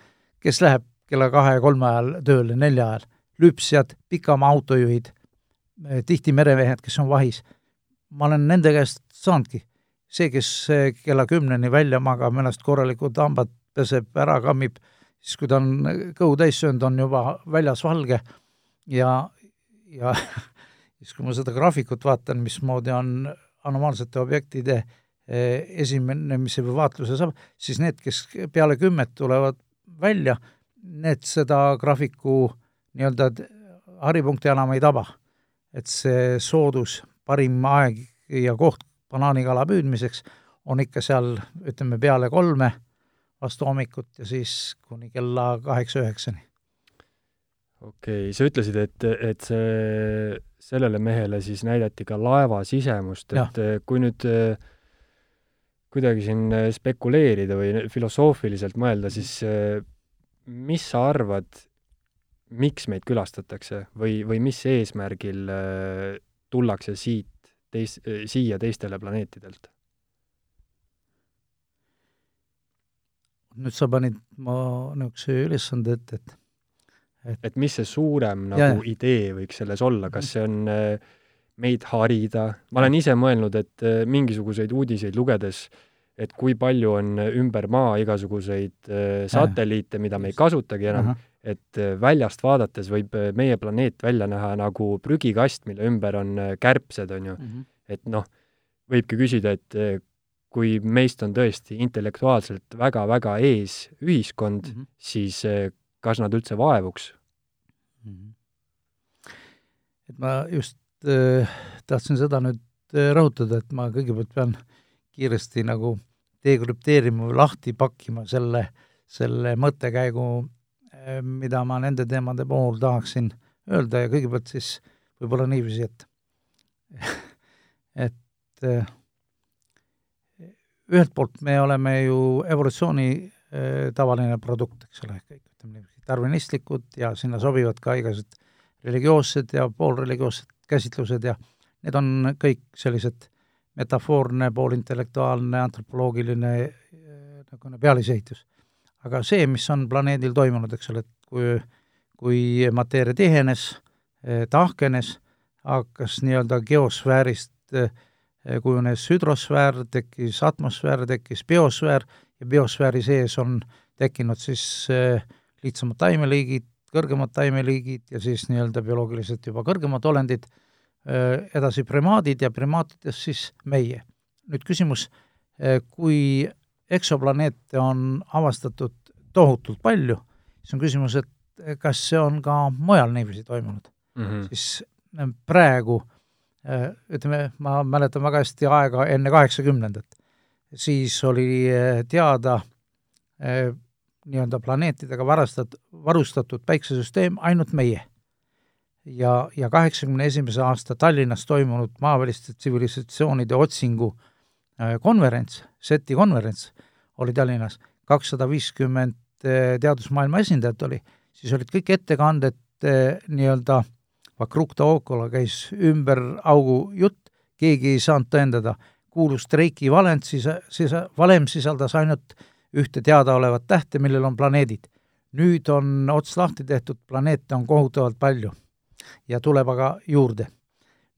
[SPEAKER 3] kes läheb kella kahe-kolme ajal tööle, nelja ajal, lüpsjad, pikamaa autojuhid, tihti meremehed, kes on vahis, ma olen nende käest saanudki see, kes kella kümneni välja magab, ennast korralikult hambad peseb, ära kammib, siis kui ta on kõhu täis söönud, on juba väljas valge ja, ja siis, kui ma seda graafikut vaatan, mismoodi on anomaalsete objektide eh, esinemise või vaatluse saab, siis need, kes peale kümmet tulevad välja, need seda graafiku nii-öelda haripunkti enam ei taba. Et see soodus, parim aeg ja koht, banaanikala püüdmiseks on ikka seal, ütleme, peale kolme vastu hommikut ja siis kuni kella kaheksa-üheksani.
[SPEAKER 2] okei okay,, sa ütlesid, et, et see, sellele mehele siis näidati ka laeva sisemust, et ja. kui nüüd kuidagi siin spekuleerida või filosoofiliselt mõelda, siis mis sa arvad, miks meid külastatakse või, või mis eesmärgil tullakse siit teis-, siia teistele planeetidelt?
[SPEAKER 3] nüüd sa panid ma niisuguse ülesande ette, et
[SPEAKER 2] et et mis see suurem nagu ja, idee võiks selles olla, kas see on äh, meid harida, ma olen ise mõelnud, et äh, mingisuguseid uudiseid lugedes, et kui palju on ümber maa igasuguseid äh, satelliite, mida me ei kasutagi enam, et väljast vaadates võib meie planeet välja näha nagu prügikast, mille ümber on kärbsed, on ju mm. -hmm. et noh, võibki küsida, et äh, kui meist on tõesti intellektuaalselt väga-väga ees ühiskond mm, -hmm. siis äh, kas nad üldse vaevuks mm? -hmm.
[SPEAKER 3] et ma just äh, tahtsin seda nüüd äh, rõhutada, et ma kõigepealt pean kiiresti nagu dekrüpteerima või lahti pakkima selle, selle mõttekäigu, mida ma nende teemade puhul tahaksin öelda ja kõigepealt siis võib-olla niiviisi, et et äh, ühelt poolt me oleme ju evolutsiooni äh, tavaline produkt, eks ole, kõik ütleme niiviisi, darwinistlikud ja sinna sobivad ka igasugused religioossed ja poolreligioossed käsitlused ja need on kõik sellised metafoorne, poolintellektuaalne, antropoloogiline niisugune pealisehitus. Aga see, mis on planeedil toimunud, eks ole, et kui, kui mateeria tihenes, äh, tahkenes, hakkas nii-öelda geosfäärist eh, kujunes hüdrosfäär, tekkis atmosfäär, tekkis biosfäär ja biosfääri sees on tekkinud siis eh, lihtsamad taimeliigid, kõrgemad taimeliigid ja siis nii-öelda bioloogiliselt juba kõrgemad olendid, eh, edasi primaadid ja primaatidest siis meie. nüüd küsimus, kui eksoplaneete on avastatud tohutult palju, siis on küsimus, et kas see on ka mujal niiviisi toimunud mm, -hmm. siis praegu äh, ütleme, ma mäletan väga hästi aega enne kaheksakümnendat, siis oli äh, teada nii-öelda planeetidega varastat-, varustatud päiksesüsteem ainult meie. ja, ja kaheksakümne esimese aasta Tallinnas toimunud maaväliste tsivilisatsioonide otsingu konverents, SETi konverents oli Tallinnas, kakssada viiskümmend teadusmaailma esindajat oli, siis olid kõik ettekanded nii-öelda äh, Vakruk Taokola käis ümber augu jutt, keegi ei saanud tõendada, kuulus streiki valend, siis, siis valem sisaldas ainult ühte teadaolevat tähte, millel on planeedid. nüüd on ots lahti tehtud, planeete on kohutavalt palju. Ja tuleb aga juurde.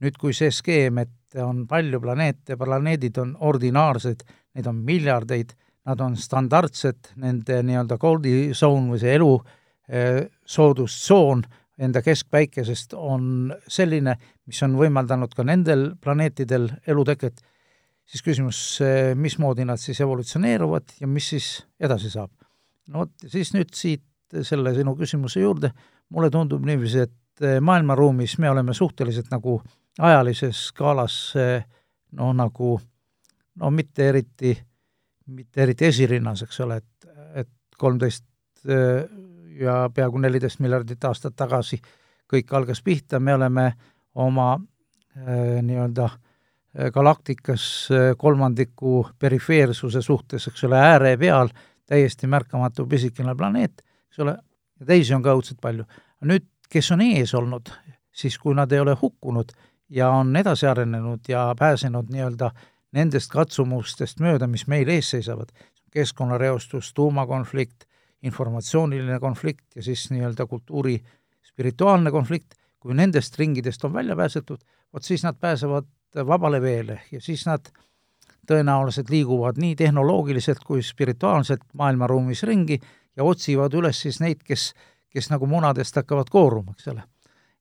[SPEAKER 3] Nüüd, kui see skeem, et on palju planeete, planeedid on ordinaarsed, neid on miljardeid, nad on standardsed, nende nii-öelda goldi zone või see elu eh, soodustsoon enda keskpäikesest on selline, mis on võimaldanud ka nendel planeetidel eluteket, siis küsimus, mismoodi nad siis evolutsioneeruvad ja mis siis edasi saab. no vot, siis nüüd siit selle sinu küsimuse juurde, mulle tundub niiviisi, et maailmaruumis me oleme suhteliselt nagu ajalises skaalas noh, nagu no mitte eriti, mitte eriti esirinnas, eks ole, et, et kolmteist ja peaaegu neliteist miljardit aastat tagasi kõik algas pihta, me oleme oma äh, nii-öelda äh, galaktikas äh, kolmandiku perifeersuse suhtes, eks ole, ääre peal, täiesti märkamatu pisikene planeet, eks ole, ja teisi on ka õudselt palju. nüüd, kes on ees olnud, siis kui nad ei ole hukkunud ja on edasi arenenud ja pääsenud nii-öelda nendest katsumustest mööda, mis meil ees seisavad, keskkonnareostus, tuumakonflikt, informatsiooniline konflikt ja siis nii-öelda kultuuri spirituaalne konflikt, kui nendest ringidest on välja pääsetud, vot siis nad pääsevad vabale veele ja siis nad tõenäoliselt liiguvad nii tehnoloogiliselt kui spirituaalselt maailmaruumis ringi ja otsivad üles siis neid, kes, kes nagu munadest hakkavad kooruma, eks ole.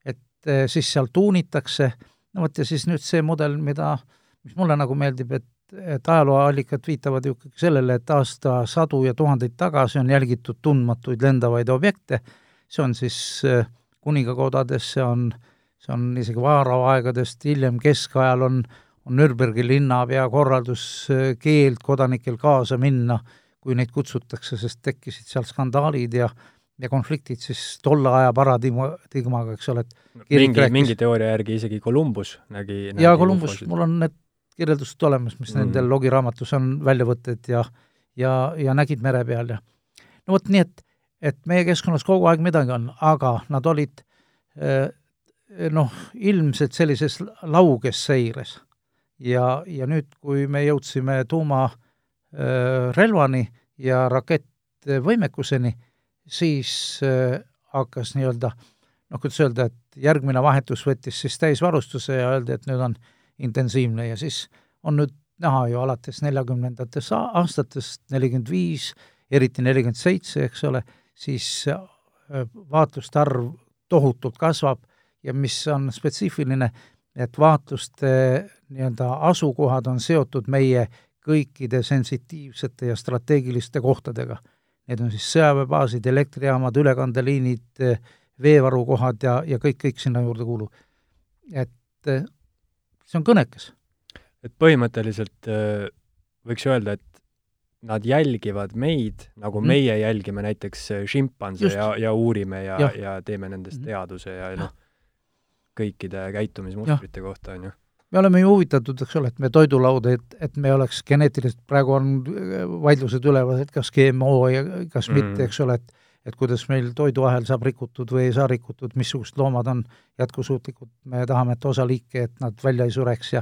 [SPEAKER 3] et eh, siis seal tuunitakse, no vot ja siis nüüd see mudel, mida, mis mulle nagu meeldib, et et ajalooallikad viitavad ju ikkagi sellele, et aastasadu ja tuhandeid tagasi on jälgitud tundmatuid lendavaid objekte, see on siis äh, kuningakodades, see on, see on isegi vaaraaegadest, hiljem keskajal on, on Nürnbergi linnapea korraldus äh, kodanikel kaasa minna, kui neid kutsutakse, sest tekkisid seal skandaalid ja ja konfliktid siis tolle aja paradigmaga, eks ole, et
[SPEAKER 2] mingi, mingi teooria järgi isegi Columbus nägi,
[SPEAKER 3] nägi jaa, Columbus, mul on need kirjeldused olemas, mis mm. nendel logiraamatus on väljavõtted ja ja, ja nägid mere peal ja no vot nii, et, et meie keskkonnas kogu aeg midagi on, aga nad olid eh, noh, ilmselt sellises lauges seires. ja, ja nüüd, kui me jõudsime tuumarelvani eh, ja rakettvõimekuseni, siis äh, hakkas nii-öelda noh, kuidas öelda, et järgmine vahetus võttis siis täisvarustuse ja öeldi, et nüüd on intensiivne ja siis on nüüd näha ju alates neljakümnendatest aastatest, nelikümmend viis, eriti nelikümmend seitse, eks ole, siis äh, vaatluste arv tohutult kasvab ja mis on spetsiifiline, et vaatluste nii-öelda asukohad on seotud meie kõikide sensitiivsete ja strateegiliste kohtadega. Need on siis sõjaväebaasid, elektrijaamad, ülekandeliinid, veevarukohad ja, ja kõik, kõik sinna juurde kuuluv. et see on kõnekas.
[SPEAKER 2] et põhimõtteliselt äh, võiks öelda, et nad jälgivad meid, nagu mm. meie jälgime näiteks šimpanse Just. ja, ja uurime ja, ja., ja teeme nendest mm. teaduse ja noh, kõikide käitumismustrite kohta, on ju
[SPEAKER 3] me oleme ju huvitatud, eks ole, et me toidulauda, et, et me oleks geneetiliselt, praegu on äh, vaidlused üleval, et kas GMO ja kas mm. mitte, eks ole, et et kuidas meil toiduahel saab rikutud või ei saa rikutud, missugused loomad on jätkusuutlikud, me tahame, et osa liike, et nad välja ei sureks ja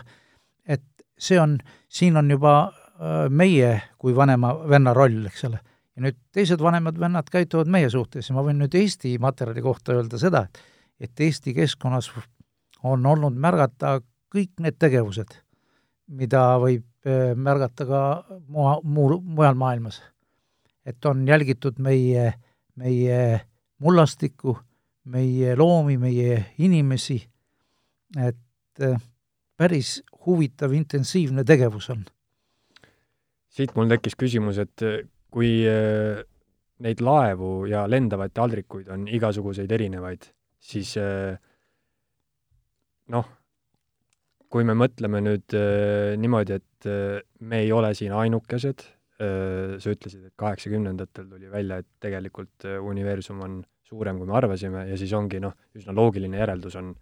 [SPEAKER 3] et see on, siin on juba äh, meie kui vanema venna roll, eks ole. ja nüüd teised vanemad vennad käituvad meie suhtes ja ma võin nüüd Eesti materjali kohta öelda seda, et Eesti keskkonnas on olnud märgata kõik need tegevused, mida võib äh, märgata ka mua, muu, mujal maailmas. et on jälgitud meie, meie mullastikku, meie loomi, meie inimesi, et äh, päris huvitav intensiivne tegevus on.
[SPEAKER 2] siit mul tekkis küsimus, et äh, kui neid laevu ja lendavaid taldrikuid on igasuguseid erinevaid, siis noh, kui me mõtleme nüüd äh, niimoodi, et äh, me ei ole siin ainukesed äh,, sa ütlesid, et kaheksakümnendatel tuli välja, et tegelikult äh, universum on suurem, kui me arvasime, ja siis ongi noh, üsna loogiline järeldus on,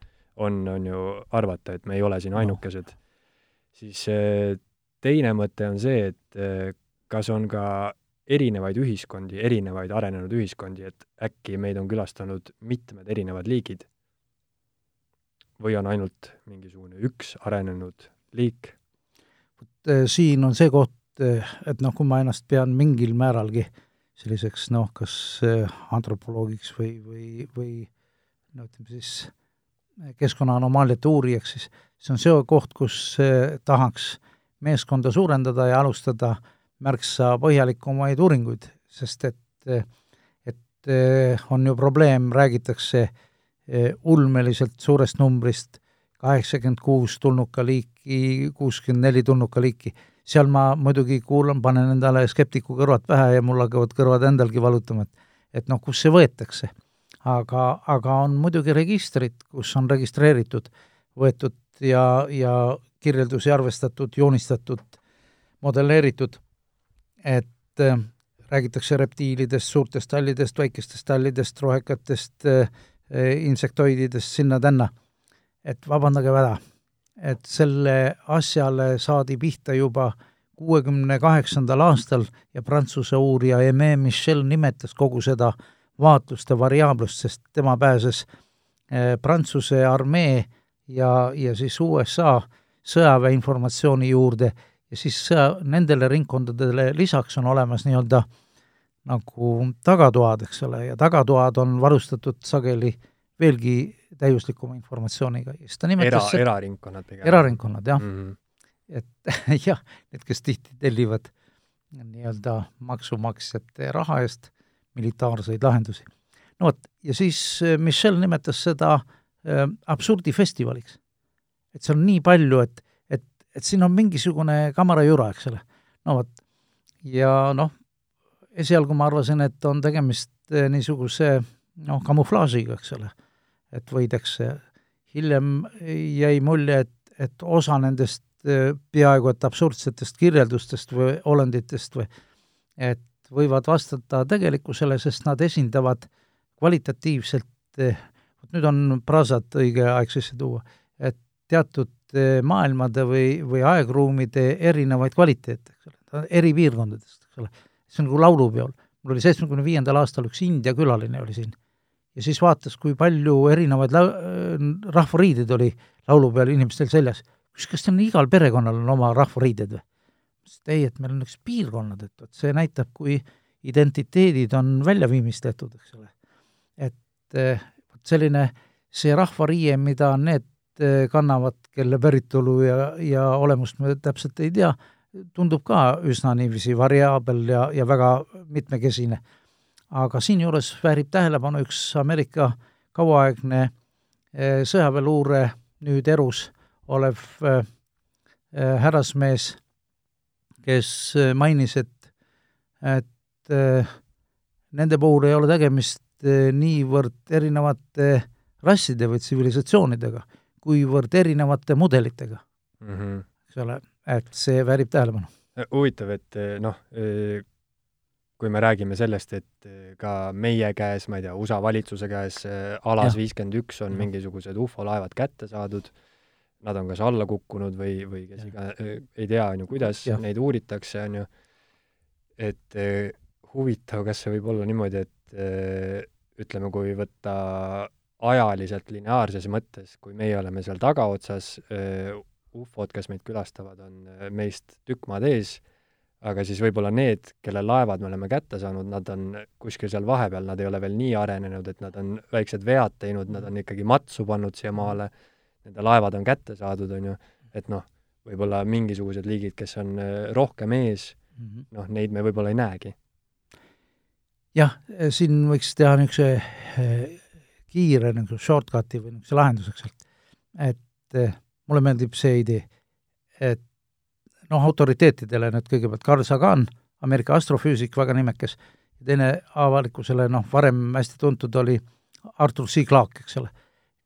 [SPEAKER 2] on, on ju arvata, et me ei ole siin ainukesed. No.. siis äh, teine mõte on see, et äh, kas on ka erinevaid ühiskondi, erinevaid arenenud ühiskondi, et äkki meid on külastanud mitmed erinevad liigid või on ainult mingisugune üks arenenud liik?
[SPEAKER 3] vot eh, siin on see koht, eh, et noh, kui ma ennast pean mingil määralgi selliseks noh, kas eh, antropoloogiks või, või, või no ütleme siis keskkonnaanomaalide uurijaks, siis see on see koht, kus tahaks meeskonda suurendada ja alustada märksa põhjalikumaid uuringuid, sest et, et on ju probleem, räägitakse äh, ulmeliselt suurest numbrist, kaheksakümmend kuus tulnukaliiki, kuuskümmend neli tulnukaliiki, seal ma muidugi kuulan, panen endale skeptiku kõrvad pähe ja mul hakkavad kõrvad endalgi valutama, et et noh, kust see võetakse. aga, aga on muidugi registrid, kus on registreeritud, võetud ja, ja kirjeldusi arvestatud, joonistatud, modelleeritud, et äh, räägitakse reptiilidest, suurtest tallidest, väikestest tallidest, rohekatest äh,, Eh, insektoididest sinna-tänna. et vabandage väga, et selle asjale saadi pihta juba kuuekümne kaheksandal aastal ja Prantsuse uurija Aimé Michel nimetas kogu seda vaatluste variaablust, sest tema pääses Prantsuse armee ja, ja siis USA sõjaväe informatsiooni juurde ja siis sõja, nendele ringkondadele lisaks on olemas nii-öelda äh, nagu tagatoad, eks ole, ja tagatoad on varustatud sageli veelgi täiuslikuma informatsiooniga siis ta nimetas
[SPEAKER 2] era, eraringkonnad pigem.
[SPEAKER 3] eraringkonnad, jah mm. -hmm. et jah, need, kes tihti tellivad nii-öelda maksumaksjate raha eest militaarseid lahendusi. no vot, ja siis äh, Michel nimetas seda äh, absurdifestivaliks. et seal on nii palju, et, et, et siin on mingisugune kamarajura, eks ole. no vot, ja noh, esialgu ma arvasin, et on tegemist eh, niisuguse noh, kamuflaažiga, eks ole, et võidakse, hiljem jäi mulje, et, et osa nendest eh, peaaegu et absurdsetest kirjeldustest või olenditest või et võivad vastata tegelikkusele, sest nad esindavad kvalitatiivselt, eh, vot nüüd on prasat õige aeg sisse tuua, et teatud maailmade või, või aegruumide erinevaid kvaliteete, eks ole, eri piirkondadest, eks ole see on nagu laulupeol. mul oli seitsmekümne viiendal aastal üks India külaline oli siin ja siis vaatas, kui palju erinevaid lau-, rahvariideid oli laulupeol inimestel seljas. küsis, kas teil igal perekonnal on oma rahvariided või? ütles, et ei, et meil on üks piirkonnad, et vot see näitab, kui identiteedid on välja viimistletud, eks ole. et eh, vot selline, see rahvariie, mida need eh, kannavad, kelle päritolu ja, ja olemust me täpselt ei tea, tundub ka üsna niiviisi variaabel ja, ja väga mitmekesine. aga siinjuures väärib tähelepanu üks Ameerika kauaaegne eh, sõjaväeluure nüüd erus olev äh, äh, härrasmees, kes mainis, et, et nende puhul ei ole tegemist niivõrd erinevate rasside või tsivilisatsioonidega, kuivõrd erinevate mudelitega
[SPEAKER 2] mm. -hmm.
[SPEAKER 3] eks ole, et see väärib tähelepanu.
[SPEAKER 2] huvitav, et eh, noh, eh, kui me räägime sellest, et eh, ka meie käes, ma ei tea, USA valitsuse käes alas viiskümmend üks on mingisugused ufolaevad kätte saadud, nad on kas alla kukkunud või, või kes iga, ei tea, on ju, kuidas ja. neid uuritakse, on ju, et huvitav, kas see võib olla niimoodi, et ütleme, kui võtta ajaliselt lineaarses mõttes, kui meie oleme seal tagaotsas, ufod, kes meid külastavad, on meist tükk maad ees, aga siis võib-olla need, kelle laevad me oleme kätte saanud, nad on kuskil seal vahepeal, nad ei ole veel nii arenenud, et nad on väiksed vead teinud, nad on ikkagi matsu pannud siia maale, nende laevad on kätte saadud, on ju, et noh, võib-olla mingisugused liigid, kes on rohkem ees, mhm. noh, neid me võib-olla ei näegi.
[SPEAKER 3] jah, siin võiks teha niisuguse kiire nagu shortcut'i või niisuguse lahenduseks, et et mulle meeldib see idee, et noh, autoriteetidele nüüd kõigepealt Carl Sagan, Ameerika astrofüüsik, väga nimekas, teine avalikkusele noh, varem hästi tuntud oli Artur C. Clarke, eks ole,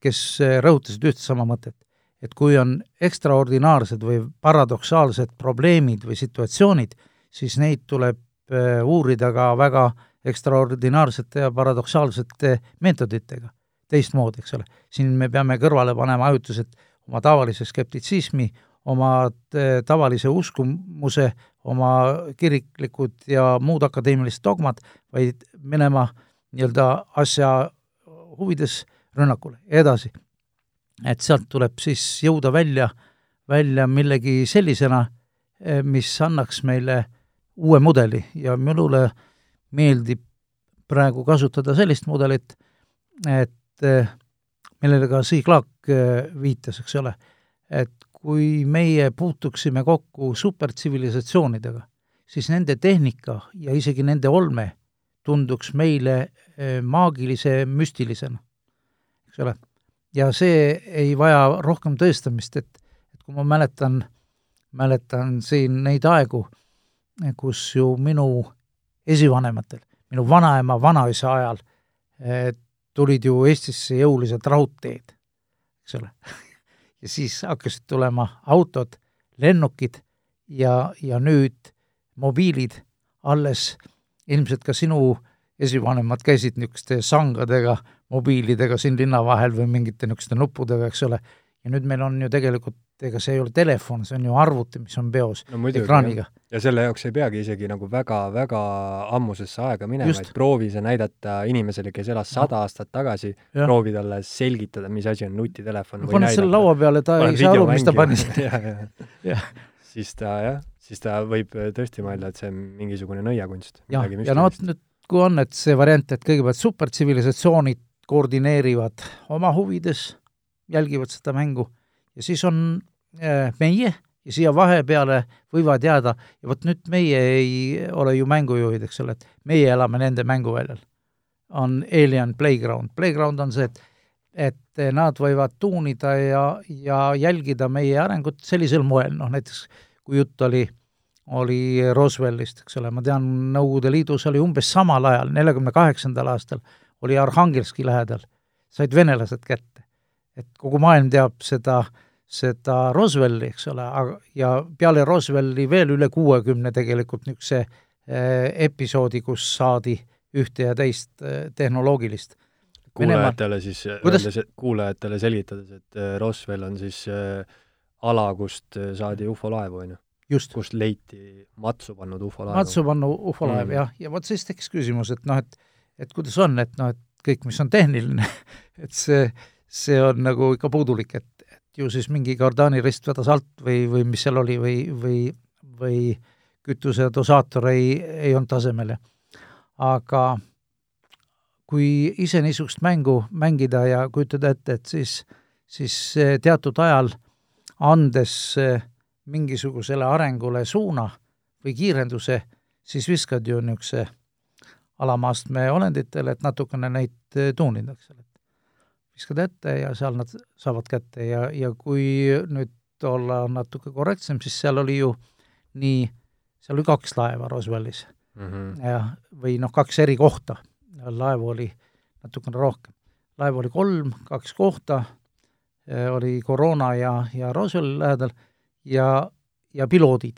[SPEAKER 3] kes eh, rõhutasid ühte sama mõtet, et kui on ekstraordinaarsed või paradoksaalsed probleemid või situatsioonid, siis neid tuleb eh, uurida ka väga ekstraordinaarsete ja paradoksaalsete meetoditega teistmoodi, eks ole. siin me peame kõrvale panema ajutised oma tavalise skeptitsismi, oma eh, tavalise uskumuse, oma kiriklikud ja muud akadeemilised dogmad, vaid minema nii-öelda asja huvides rünnakule ja edasi. et sealt tuleb siis jõuda välja, välja millegi sellisena, eh, mis annaks meile uue mudeli ja minule meeldib praegu kasutada sellist mudelit, et Eh, millele ka Siig Laak eh, viitas, eks ole, et kui meie puutuksime kokku supertsivilisatsioonidega, siis nende tehnika ja isegi nende olme tunduks meile eh, maagilise müstilisena, eks ole. ja see ei vaja rohkem tõestamist, et, et kui ma mäletan, mäletan siin neid aegu, kus ju minu esivanematel, minu vanaema, vanaisa ajal, tulid ju Eestisse jõuliselt raudteed, eks ole. Ja siis hakkasid tulema autod, lennukid ja, ja nüüd mobiilid, alles. Ilmselt ka sinu esivanemad käisid niisuguste sangadega, mobiilidega siin linna vahel või mingite niisuguste nuppudega, eks ole, ja nüüd meil on ju tegelikult ega see ei ole telefon, see on ju arvuti, mis on peos no, muidugi, ekraaniga.
[SPEAKER 2] ja selle jaoks ei peagi isegi nagu väga-väga ammusesse aega minema, et proovi sa näidata inimesele, kes elas sada no. aastat tagasi, proovi talle selgitada, mis asi on nutitelefon
[SPEAKER 3] no,. paned selle laua peale, ta ei saa aru, mis ta pani
[SPEAKER 2] sinna. siis ta jah, siis ta võib tõesti mõelda, et see on mingisugune nõiakunst.
[SPEAKER 3] jah, ja no vot nüüd, kui on, et see variant, et kõigepealt supertsivilisatsioonid koordineerivad oma huvides, jälgivad seda mängu ja siis on Äh, meie ja siia vahepeale võivad jääda, ja vot nüüd meie ei ole ju mängujuhid, eks ole, et meie elame nende mänguväljal. on Alien Playground, Playground on see, et et nad võivad tuunida ja, ja jälgida meie arengut sellisel moel, noh näiteks kui jutt oli, oli Roswellist, eks ole, ma tean, Nõukogude Liidus oli umbes samal ajal, neljakümne kaheksandal aastal, oli Arhangelski lähedal, said venelased kätte. et kogu maailm teab seda äh, seda Roswelli, eks ole, aga, ja peale Roswelli veel üle kuuekümne tegelikult niisuguse eh, episoodi, kus saadi ühte ja teist eh, tehnoloogilist.
[SPEAKER 2] kuulajatele siis öeldes, kuulajatele selgitades, et eh, Roswell on siis ala, kust saadi ufolaevu, on ju? kust leiti matsu pannud ufolaevu.
[SPEAKER 3] matsu pannu ufolaev mm., jah, ja vot siis tekkis küsimus, et noh, et et kuidas on, et noh, et kõik, mis on tehniline et see, see on nagu ikka puudulik, et, ju siis mingi kardaani rist vedas alt või, või mis seal oli või, või, või kütuse dosaator ei, ei olnud tasemel ja aga kui ise niisugust mängu mängida ja kujutada ette, et siis, siis teatud ajal andes mingisugusele arengule suuna või kiirenduse, siis viskad ju niisuguse alama astme olenditele, et natukene neid tuunida, eks ole. Viskad ette ja seal nad saavad kätte ja, ja kui nüüd olla natuke korrektsem, siis seal oli ju nii, seal oli kaks laeva Roswellis
[SPEAKER 2] mm -hmm.
[SPEAKER 3] ja, või noh, kaks eri kohta, laevu oli natukene rohkem. laevu oli kolm, kaks kohta, oli koroona ja, ja Roswelli lähedal ja, ja piloodid.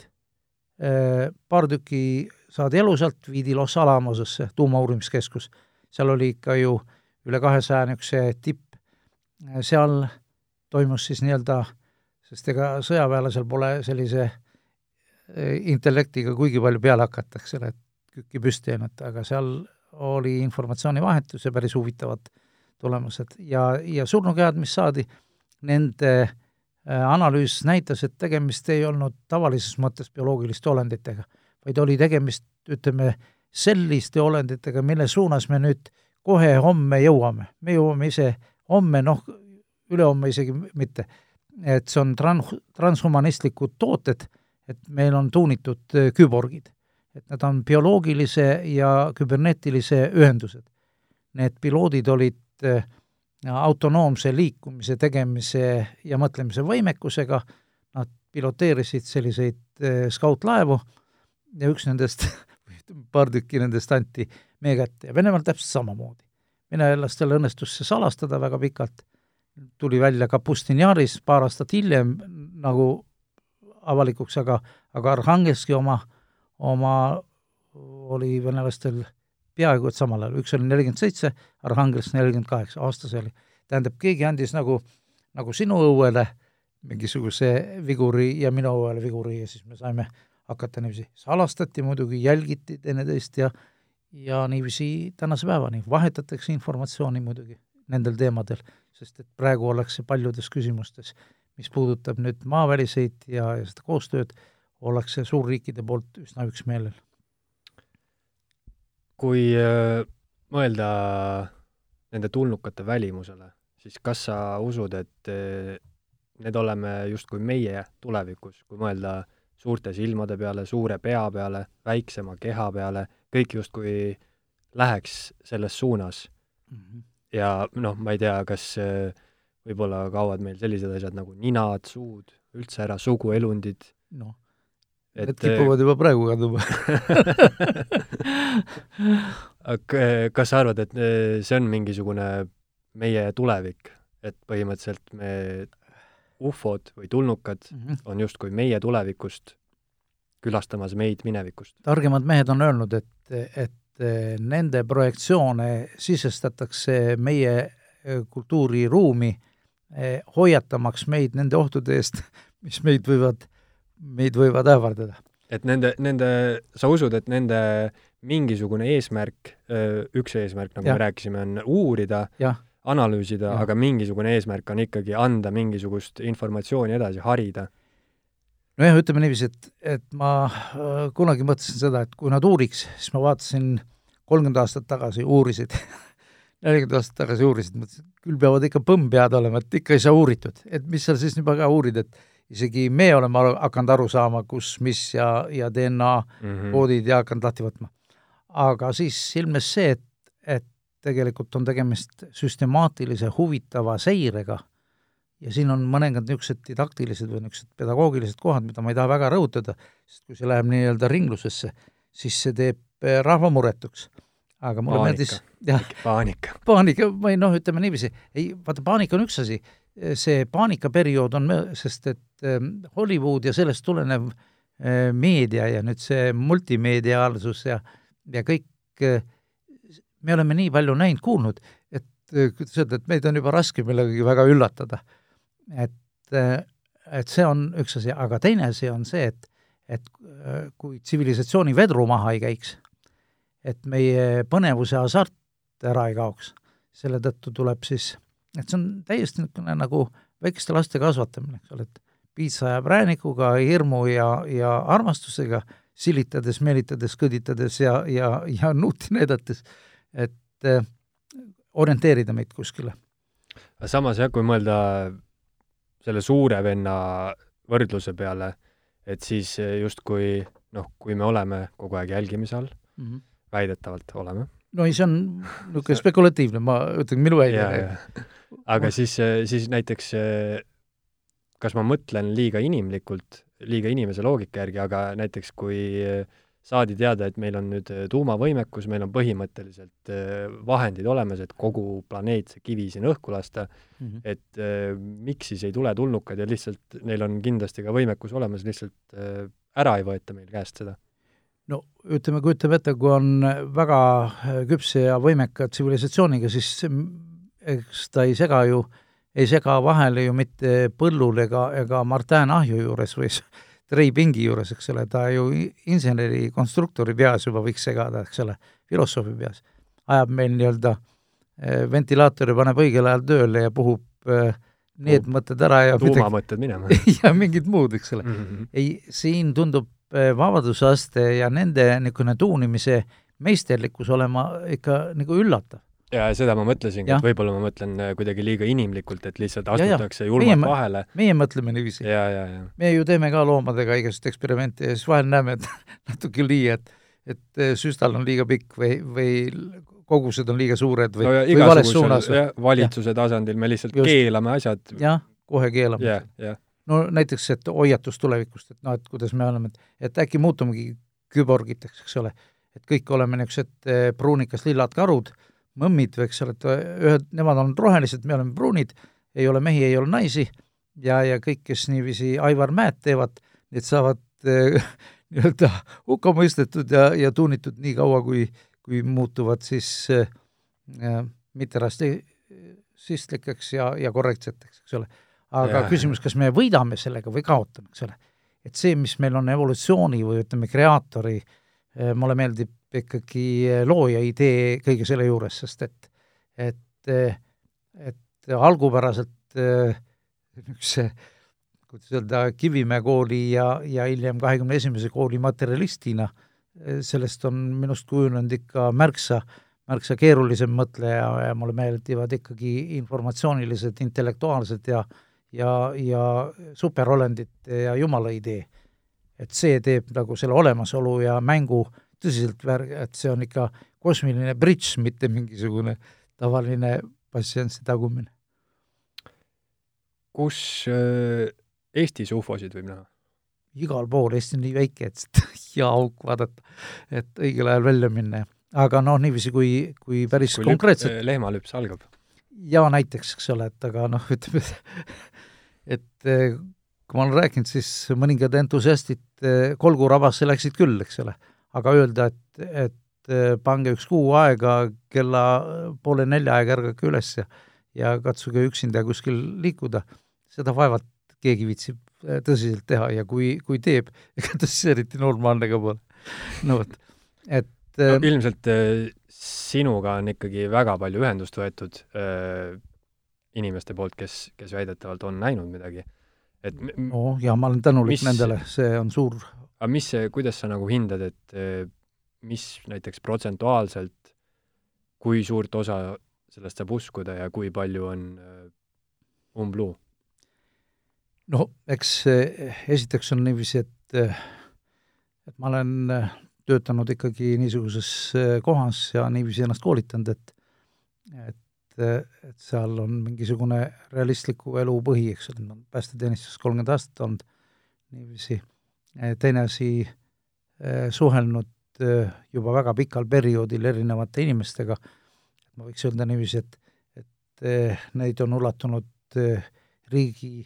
[SPEAKER 3] Paar tükki saadi elusalt, viidi Los Alamosesse, tuumauurimiskeskus. seal oli ikka ju üle kahesaja niisuguse tipp, seal toimus siis nii-öelda, sest ega sõjaväelasel pole sellise intellektiga kuigi palju peale hakata, eks ole, et kükki püsti jäänud, aga seal oli informatsioonivahetus ja päris huvitavad tulemused. Ja, ja surnukehad, mis saadi, nende äh, analüüs näitas, et tegemist ei olnud tavalises mõttes bioloogiliste olenditega, vaid oli tegemist, ütleme, selliste olenditega, mille suunas me nüüd kohe homme jõuame. me jõuame ise homme, noh, ülehomme isegi mitte. et see on tran-, transhumanistlikud tooted, et meil on tuunitud äh, küborgid. et nad on bioloogilise ja küberneetilise ühendused. Need piloodid olid äh, autonoomse liikumise, tegemise ja mõtlemise võimekusega, nad piloteerisid selliseid äh, skautlaevu ja üks nendest, paar tükki nendest anti meie kätte ja Venemaal täpselt samamoodi. venelastel õnnestus see salastada väga pikalt, tuli välja ka Pustinjaris paar aastat hiljem nagu avalikuks, aga, aga Arhangelski oma, oma oli venelastel peaaegu et samal ajal, üks oli nelikümmend seitse, Arhangelsk nelikümmend kaheksa, aasta see oli. tähendab, keegi andis nagu, nagu sinu õuele mingisuguse viguri ja minu õuele viguri ja siis me saime hakata niiviisi, salastati muidugi, jälgiti teineteist ja ja niiviisi tänase päevani vahetatakse informatsiooni muidugi nendel teemadel, sest et praegu ollakse paljudes küsimustes, mis puudutab nüüd maaväliseid ja, ja seda koostööd, ollakse suurriikide poolt üsna üksmeelel.
[SPEAKER 2] Kui äh, mõelda nende tulnukate välimusele, siis kas sa usud, et äh, need oleme justkui meie tulevikus, kui mõelda suurte silmade peale, suure pea peale, väiksema keha peale, kõik justkui läheks selles suunas mm. -hmm. ja noh, ma ei tea, kas äh, võib-olla kaovad meil sellised asjad nagu ninad, suud, üldse ära, suguelundid.
[SPEAKER 3] noh, et Need kipuvad juba praegu kaduma
[SPEAKER 2] aga kas sa arvad, et see on mingisugune meie tulevik, et põhimõtteliselt me ufod või tulnukad mm -hmm. on justkui meie tulevikust külastamas meid minevikust?
[SPEAKER 3] targemad mehed on öelnud, et, et eh, nende projektsioone sisestatakse meie eh, kultuuriruumi, hoiatamaks meid nende ohtude eest, mis meid võivad meid võivad ähvardada.
[SPEAKER 2] et nende, nende, sa usud, et nende mingisugune eesmärk, üks eesmärk, nagu ja. me rääkisime, on uurida, analüüsida, aga mingisugune eesmärk on ikkagi anda mingisugust informatsiooni edasi, harida?
[SPEAKER 3] Nojah, ütleme niiviisi, et, et ma äh, kunagi mõtlesin seda, et kui nad uuriks, siis ma vaatasin kolmkümmend aastat tagasi uurisid nelikümmend aastat tagasi uurisid, mõtlesin, küll peavad ikka põmm pead olema, et ikka ei saa uuritud, et mis seal siis juba ka uurida, et isegi me oleme aru, hakanud aru saama, kus, mis ja, ja DNA mm -hmm. koodid ja hakanud lahti võtma. aga siis ilmnes see, et, et tegelikult on tegemist süstemaatilise huvitava seirega ja siin on mõningad niisugused didaktilised või niisugused pedagoogilised kohad, mida ma ei taha väga rõhutada, sest kui see läheb nii-öelda ringlusesse, siis see teeb eh, rahva muretuks. aga mulle
[SPEAKER 2] paanika.
[SPEAKER 3] meeldis jah,
[SPEAKER 2] paanika.
[SPEAKER 3] paanika või noh, ütleme niiviisi, ei, vaata, paanika on üks asi, see paanikaperiood on, sest et ähm, Hollywood ja sellest tulenev äh, meedia ja nüüd see multimeediaalsus ja, ja kõik, äh, me oleme nii palju näinud, kuulnud, et kuidas öelda, et meid on juba raske millegagi väga üllatada. Et, et see on üks asi, aga teine asi on see, et, et kui tsivilisatsiooni vedru maha ei käiks, et meie põnevuse hasart ära ei kaoks, selle tõttu tuleb siis et see on täiesti niisugune nagu väikeste laste kasvatamine, eks ole, et piitsa ja präänikuga, hirmu ja, ja armastusega, silitades, meelitades, kõditades ja, ja, ja nuuti näidates, et äh, orienteerida meid kuskile.
[SPEAKER 2] samas jah, kui mõelda selle suure venna võrdluse peale, et siis justkui noh, kui me oleme kogu aeg jälgimise all mm, -hmm. väidetavalt oleme.
[SPEAKER 3] no ei, see on niisugune spekulatiivne, ma ütlen, minu väide
[SPEAKER 2] aga siis, siis näiteks kas ma mõtlen liiga inimlikult, liiga inimese loogika järgi, aga näiteks kui saadi teada, et meil on nüüd tuumavõimekus, meil on põhimõtteliselt vahendid olemas, et kogu planeet, see kivi siin õhku lasta mm, -hmm. et äh, miks siis ei tule tulnukad ja lihtsalt neil on kindlasti ka võimekus olemas, lihtsalt äh, ära ei võeta meil käest seda
[SPEAKER 3] no ütleme, kujutame ette, kui on väga küpse ja võimeka tsivilisatsiooniga, siis eks ta ei sega ju, ei sega vahele ju mitte põllul ega, ega Martin Ahju juures või Trei Pingi juures, eks ole, ta ju inseneri, konstruktori peas juba võiks segada, eks ole, filosoofi peas. ajab meil nii-öelda eh, ventilaatori, paneb õigel ajal tööle ja puhub eh, need mõtted ära ja
[SPEAKER 2] tuumamõtted minema
[SPEAKER 3] ja mingid muud, eks ole mm. -hmm. ei, siin tundub Eh, vabadusaste ja nende niisugune tuunimise meisterlikkus olema ikka nagu üllatav.
[SPEAKER 2] Ja seda ma mõtlesingi, et võib-olla ma mõtlen eh, kuidagi liiga inimlikult, et lihtsalt astutakse julmalt meie, vahele.
[SPEAKER 3] meie mõtleme niiviisi. me ju teeme ka loomadega igasuguseid eksperimente ja siis vahel näeme, et natuke liiga, et et eh, süstal on liiga pikk või, või kogused on liiga suured või, no või vales suunas.
[SPEAKER 2] valitsuse ja. tasandil me lihtsalt Just. keelame asjad.
[SPEAKER 3] jah, kohe keelame.
[SPEAKER 2] jah, jah
[SPEAKER 3] no näiteks, et hoiatus tulevikust, et noh, et kuidas me oleme, et äkki muutumegi küborgiteks, eks ole, et kõik oleme niisugused eh, pruunikas-lillad karud, mõmmid, eks ole, et ühed, nemad on rohelised, me oleme pruunid, ei ole mehi, ei ole naisi ja, ja kõik, kes niiviisi Aivar Mäed teevad, need saavad eh, nii-öelda hukka mõistetud ja, ja tuunitud nii kaua, kui, kui muutuvad siis äh, mitte rassistlikeks ja, ja korrektseteks, eks ole aga ja. küsimus, kas me võidame sellega või kaotame, eks ole. et see, mis meil on evolutsiooni või ütleme, kreaatori, eh, mulle meeldib ikkagi eh, looja idee kõige selle juures, sest et et, eh, et algupäraselt üks kuidas öelda, Kivimäe kooli ja, ja hiljem kahekümne esimese kooli materjalistina, sellest on minust kujunenud ikka märksa, märksa keerulisem mõtleja ja mulle meeldivad ikkagi informatsioonilised, intellektuaalsed ja äh, ja, ja superolendite ja jumala idee. et see teeb nagu selle olemasolu ja mängu tõsiselt värg-, et see on ikka kosmiline bridž, mitte mingisugune tavaline passiansi tagumine.
[SPEAKER 2] kus äh, Eestis ufosid võib näha?
[SPEAKER 3] igal pool, Eesti on nii väike, et hea auk vaadata, et õigel ajal välja minna. aga noh, niiviisi, kui, kui päris kui konkreetselt
[SPEAKER 2] lüp, lehmalüps algab
[SPEAKER 3] ja näiteks, eks ole, et aga noh, ütleme, et eh, kui ma olen rääkinud, siis mõningad entusiastid eh, kolgurabasse läksid küll, eks ole, aga öelda, et, et eh, pange üks kuu aega kella poole nelja aega ärgake üles ja ja katsuge üksinda kuskil liikuda, seda vaevalt keegi viitsib tõsiselt teha ja kui, kui teeb, ega ta siis eriti normaalne ka pole. no vot, et
[SPEAKER 2] no, ilmselt sinuga on ikkagi väga palju ühendust võetud äh, inimeste poolt, kes, kes väidetavalt on näinud midagi. et
[SPEAKER 3] no ja ma olen tänulik mis, nendele, see on suur
[SPEAKER 2] aga mis see, kuidas sa nagu hindad, et äh, mis näiteks protsentuaalselt, kui suurt osa sellest saab uskuda ja kui palju on äh, umbluu?
[SPEAKER 3] no eks esiteks on niiviisi, et et ma olen töötanud ikkagi niisuguses kohas ja niiviisi ennast koolitanud, et et, et seal on mingisugune realistliku elu põhi, eks ole, no päästeteenistuses kolmkümmend aastat olnud niiviisi, teine asi, äh, suhelnud juba väga pikal perioodil erinevate inimestega, ma võiks öelda niiviisi, et, et neid on ulatunud riigi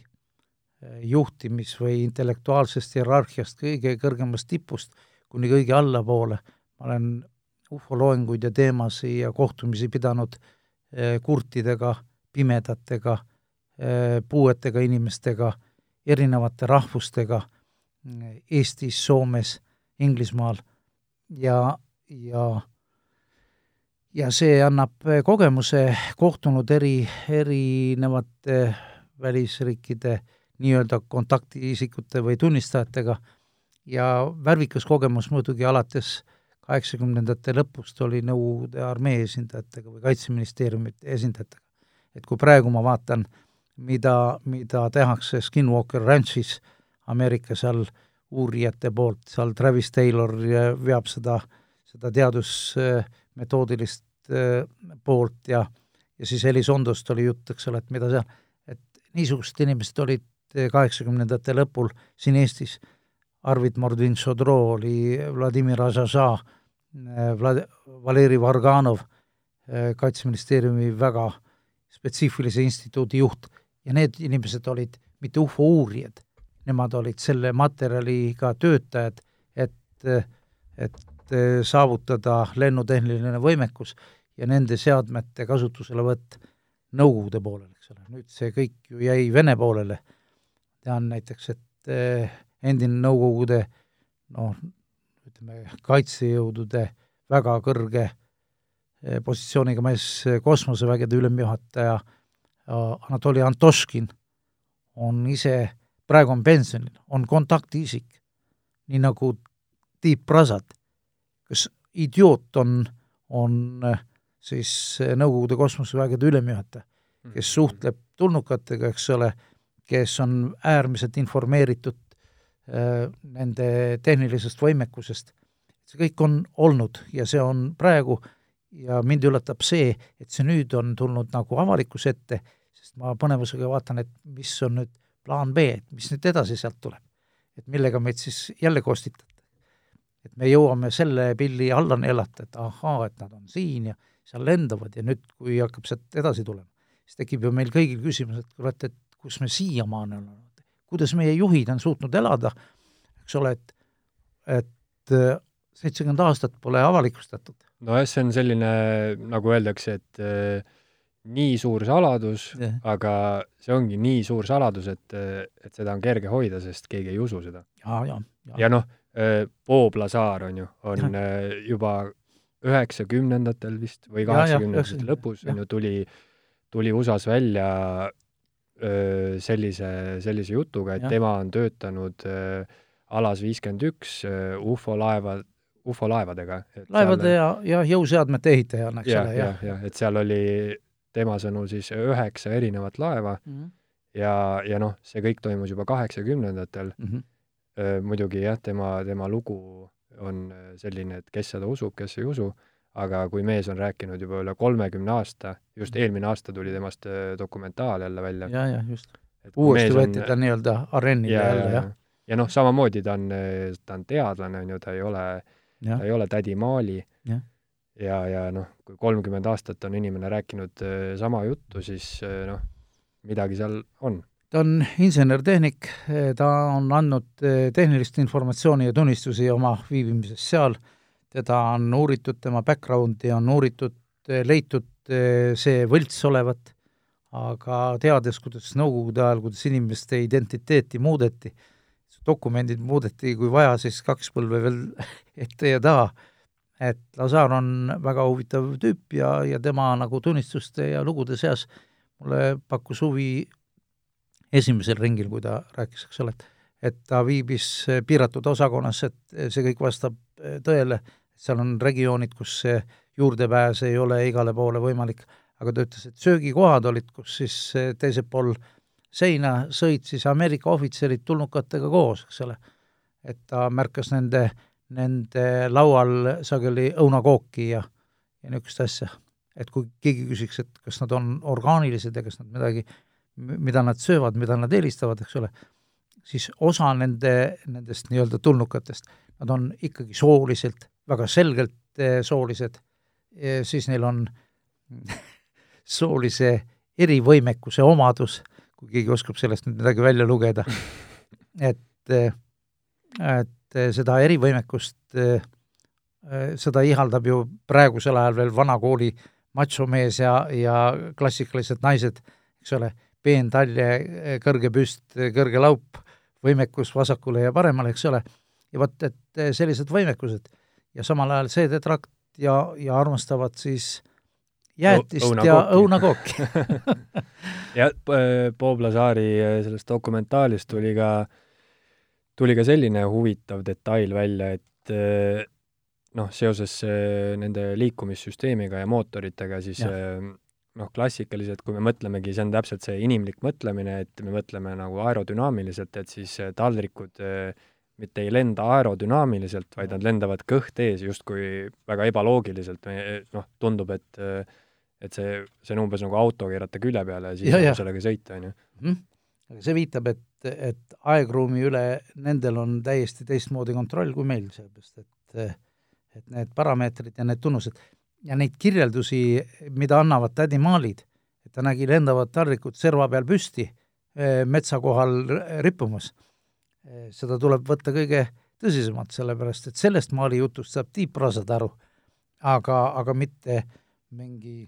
[SPEAKER 3] juhtimis- või intellektuaalsest hierarhiast kõige kõrgemast tipust kuni kõige allapoole. ma olen ufoloenguid ja teemasid ja kohtumisi pidanud eh, kurtidega, pimedatega, eh, puuetega inimestega, erinevate rahvustega Eestis, Soomes, Inglismaal ja, ja ja see annab kogemuse kohtunud eri, erinevate välisriikide nii-öelda kontaktiisikute või tunnistajatega ja värvikas kogemus muidugi alates kaheksakümnendate lõpust oli Nõukogude armee esindajatega või Kaitseministeeriumi esindajatega. et kui praegu ma vaatan, mida, mida tehakse Skinwalker Ranchis Ameerika seal uurijate poolt, seal Travis Taylor veab seda, seda teadusmetoodilist äh, poolt ja ja siis Elisondost oli jutt, eks ole, et mida seal, et niisugused inimesed olid kaheksakümnendate lõpul siin Eestis, Arvid Mordvin-Sodro oli Vladimir Ažaža, Vlad-, Valeri Varganov, Kaitseministeeriumi väga spetsiifilise instituudi juht. Ja need inimesed olid mitte ufo uurijad, nemad olid selle materjaliga töötajad, et, et saavutada lennutehniline võimekus ja nende seadmete kasutuselevõtt Nõukogude poolel, eks ole, nüüd see kõik ju jäi Vene poolele. tean näiteks, et eh, endine Nõukogude noh, ütleme, kaitsejõudude väga kõrge eh, positsiooniga mees, kosmosevägede ülemjuhataja Anatoli Antoškin on ise, praegu on pensionil, on kontaktisik, nii nagu Tiit Prasad. kas idioot on, on äh, siis Nõukogude kosmosevägede ülemjuhataja, kes mhm. suhtleb tulnukatega, eks ole, kes on äärmiselt informeeritud äh, nende tehnilisest võimekusest. see kõik on olnud ja see on praegu ja mind üllatab see, et see nüüd on tulnud nagu avalikkuse ette, sest ma põnevusega vaatan, et mis on nüüd plaan B, et mis nüüd edasi sealt tuleb. et millega meid siis jälle kostitate. et me jõuame selle pilli alla neelata, et ahaa, et nad on siin ja seal lendavad ja nüüd, kui hakkab sealt edasi tulema, siis tekib ju meil kõigil küsimus, et kurat, et kus me siiamaani oleme olnud, kuidas meie juhid on suutnud elada, eks ole, et, et äh, seitsekümmend aastat pole avalikustatud.
[SPEAKER 2] nojah, see on selline, nagu öeldakse, et äh, nii suur saladus yeah., aga see ongi nii suur saladus, et, et seda on kerge hoida, sest keegi ei usu seda.
[SPEAKER 3] ja, ja, ja.
[SPEAKER 2] ja noh, äh, Poobla saar on ju, on ja. Äh, juba üheksakümnendatel vist või kaheksakümnendate lõpus, on ju, tuli, tuli USA-s välja öö, sellise, sellise jutuga, et ja. tema on töötanud öö, alas viiskümmend üks ufolaeva, ufolaevadega.
[SPEAKER 3] laevade seal, ja, ja jõuseadmete ehitajana, eks ole,
[SPEAKER 2] jah. jah, et seal oli tema sõnul siis üheksa erinevat laeva mm -hmm. ja, ja noh, see kõik toimus juba kaheksakümnendatel mm. -hmm. muidugi jah, tema, tema lugu on selline, et kes seda usub, kes ei usu, aga kui mees on rääkinud juba üle kolmekümne aasta, just mm. eelmine aasta tuli temast dokumentaal jälle välja.
[SPEAKER 3] ja, ja just. uuesti võeti ta nii-öelda areenile jälle, jah.
[SPEAKER 2] ja, ja noh, samamoodi ta on, ta on teadlane, on ju, ta ei ole, ta ei ole tädi Maali. ja, ja, ja noh, kui kolmkümmend aastat on inimene rääkinud äh, sama juttu, siis noh, midagi seal on.
[SPEAKER 3] Ta on insener-tehnik, ta on andnud eh, tehnilist informatsiooni ja tunnistusi oma viibimisest seal, teda on uuritud, tema backgroundi on uuritud, leitud see võlts olevat, aga teades, kuidas Nõukogude ajal, kuidas inimeste identiteeti muudeti, dokumendid muudeti, kui vaja, siis kaks põlve veel ette ja taha, et Lazar on väga huvitav tüüp ja, ja tema nagu tunnistuste ja lugude seas mulle pakkus huvi esimesel ringil, kui ta rääkis, eks ole, et et ta viibis piiratud osakonnas, et see kõik vastab eh, tõele, seal on regioonid, kus see juurdepääs ei ole igale poole võimalik, aga ta ütles, et söögikohad olid, kus siis eh, teisel pool seina sõid siis Ameerika ohvitserid tulnukatega koos, eks ole. et ta märkas nende, nende laual sageli õunakooki ja, ja niisugust asja. et kui keegi küsiks, et kas nad on orgaanilised ja kas nad midagi mida nad söövad, mida nad eelistavad, eks ole, siis osa nende, nendest nii-öelda tulnukatest, nad on ikkagi sooliselt, väga selgelt eh, soolised, siis neil on soolise erivõimekuse omadus, kui keegi oskab sellest nüüd midagi välja lugeda, et, eh, et seda erivõimekust, eh, seda ihaldab ju praegusel ajal veel vana kooli machomees ja, ja klassikalised naised, eks ole. peentalje, kõrge püst, kõrge laup, võimekus vasakule ja paremale, eks ole, ja vot, et sellised võimekused. ja samal ajal seedetrakt ja, ja armastavad siis jäätist Õunakooki. ja õunakooki.
[SPEAKER 2] ja Poobla Saari äh, sellest dokumentaalist tuli ka, tuli ka selline huvitav detail välja, et äh, noh, seoses äh, nende liikumissüsteemiga ja mootoritega siis ja noh, klassikaliselt, kui me mõtlemegi, see on täpselt see inimlik mõtlemine, et me mõtleme nagu aerodünaamiliselt, et siis taldrikud mitte ei lenda aerodünaamiliselt, vaid nad lendavad kõht ees justkui väga ebaloogiliselt, noh, tundub, et et see, see on umbes nagu auto keerata külje peale ja siis
[SPEAKER 3] Ja, ja.
[SPEAKER 2] sellega sõita, on ju.
[SPEAKER 3] Aga see viitab, et, et aegruumi üle nendel on täiesti teistmoodi kontroll kui meil, sellepärast et et need parameetrid ja need tunnused ja neid kirjeldusi, mida annavad tädimaalid, et ta nägi lendavat taldrikut serva peal püsti, metsa kohal rippumas, seda tuleb võtta kõige tõsisemalt, sellepärast et sellest maali jutust saab Tiit Prasad aru, aga, aga mitte mingi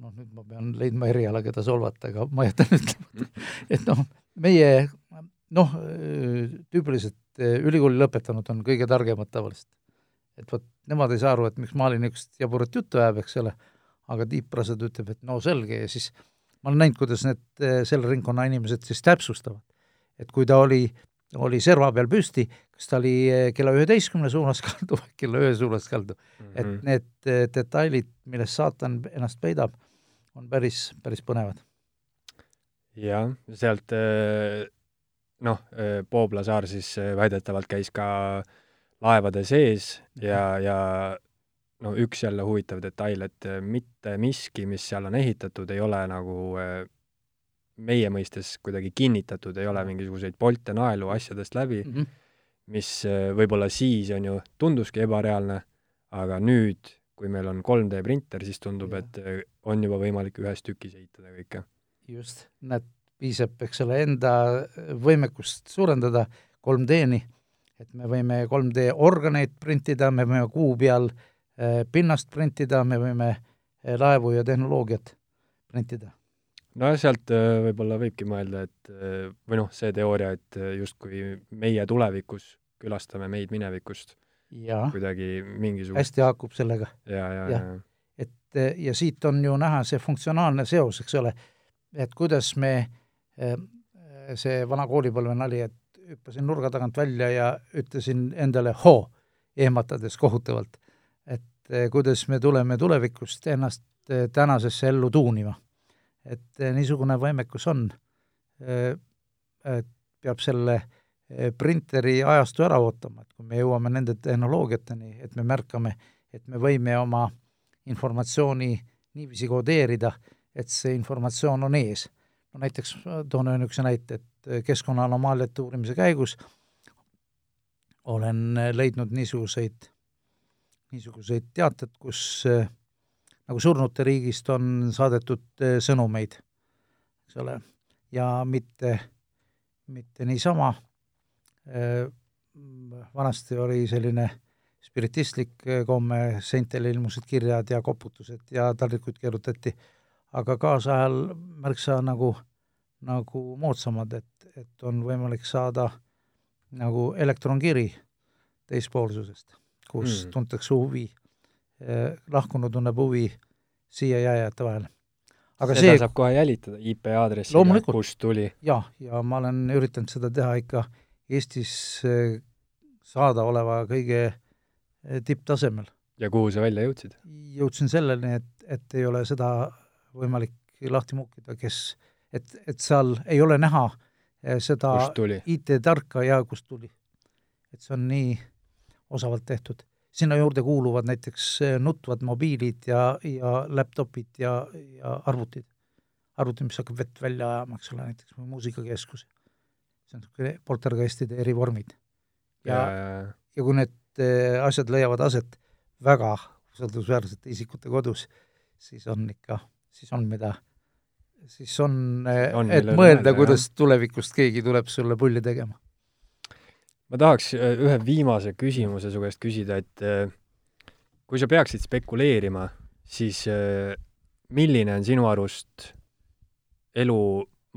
[SPEAKER 3] noh, nüüd ma pean leidma eriala, keda solvata, aga ma jätan ütlemata, et noh, meie noh, tüüpiliselt ülikooli lõpetanud on kõige targemad tavaliselt. et vot nemad ei saa aru, et miks Maali niisugust jaburat juttu ajab, eks ole, aga Tiit Prasad ütleb, et no selge ja siis ma olen näinud, kuidas need eh, selle ringkonna inimesed siis täpsustavad. et kui ta oli, oli serva peal püsti, kas ta oli eh, kella üheteistkümne suunas kaldu või kella ühe suunas kaldu, et
[SPEAKER 2] Mhm.
[SPEAKER 3] need eh, detailid, millest saatan ennast peidab, on päris, päris põnevad.
[SPEAKER 2] jah, sealt eh, noh, Poobla saar siis eh, väidetavalt käis ka laevade sees ja, ja no üks jälle huvitav detail, et eh, mitte miski, mis seal on ehitatud, ei ole nagu eh, meie mõistes kuidagi kinnitatud, ei ole mingisuguseid polte, naelu asjadest läbi,
[SPEAKER 3] Mhm.
[SPEAKER 2] mis eh, võib-olla siis on ju, tunduski ebareaalne, aga nüüd, kui meil on 3D printer, siis tundub, et eh, on juba võimalik ühes tükis ehitada kõike.
[SPEAKER 3] just, näed, piisab, eks ole, enda võimekust suurendada 3D-ni, et me võime 3D organeid printida, me võime kuu peal eh, pinnast printida, me võime laevu ja tehnoloogiat printida.
[SPEAKER 2] nojah, sealt äh, võib-olla võibki mõelda, et äh, või noh, see teooria, et äh, justkui meie tulevikus külastame meid minevikust kuidagi mingisugust
[SPEAKER 3] hästi haakub sellega.
[SPEAKER 2] ja, ja,
[SPEAKER 3] jah.
[SPEAKER 2] ja,
[SPEAKER 3] et eh, ja siit on ju näha see funktsionaalne seos, eks ole, et kuidas me, see vana koolipõlve nali, et hüppasin nurga tagant välja ja ütlesin endale hoo, ehmatades kohutavalt, et eh, kuidas me tuleme tulevikust ennast eh, tänasesse ellu tuunima. et eh, niisugune võimekus on, et peab selle eh, printeri ajastu ära ootama, et kui me jõuame nende tehnoloogiateni, et me märkame, et me võime oma informatsiooni niiviisi kodeerida, et see informatsioon on ees. no näiteks ma toon niisuguse näite, et keskkonnaanomaalide uurimise käigus olen leidnud niisuguseid, niisuguseid teateid, kus äh, nagu surnute riigist on saadetud äh, sõnumeid, eks ole, ja mitte, mitte niisama, vanasti oli selline spiritistlik äh, komme, seintele ilmusid kirjad ja koputused ja taldrikuid keerutati, aga kaasajal märksa nagu, nagu moodsamad, et, et on võimalik saada nagu elektronkiri teispoolsusest, kus
[SPEAKER 2] Mm.
[SPEAKER 3] mm. tuntakse huvi eh,, lahkunu tunneb huvi siia jääjate vahel. aga
[SPEAKER 2] seda
[SPEAKER 3] see,
[SPEAKER 2] saab kohe jälitada IP
[SPEAKER 3] Loomulikult.
[SPEAKER 2] kust tuli.
[SPEAKER 3] jah, ja ma olen üritanud seda teha ikka Eestis eh, saadaoleva kõige eh, tipptasemel.
[SPEAKER 2] ja kuhu sa välja jõudsid?
[SPEAKER 3] jõudsin selleni, et, et ei ole seda võimalik lahti muukida, kes, et, et seal ei ole näha eh, seda? IT-tarka ja kust tuli. et see on nii osavalt tehtud. sinna juurde kuuluvad näiteks nutvad mobiilid ja, ja laptopid ja, ja arvutid. arvuti, mis hakkab vett välja ajama, eks ole, näiteks või muusikakeskus. See on niisugune poltergeistide eri vormid. ja,
[SPEAKER 2] ja,
[SPEAKER 3] ja, kui need eh, asjad leiavad aset väga usaldusväärsete isikute kodus, siis on ikka, siis on mida, siis on, eh,
[SPEAKER 2] On,
[SPEAKER 3] et mõelda, kuidas tulevikust keegi tuleb sulle pulli tegema.
[SPEAKER 2] ma tahaks äh, ühe viimase küsimuse su käest küsida, et kui sa peaksid spekuleerima, siis milline on sinu arust elu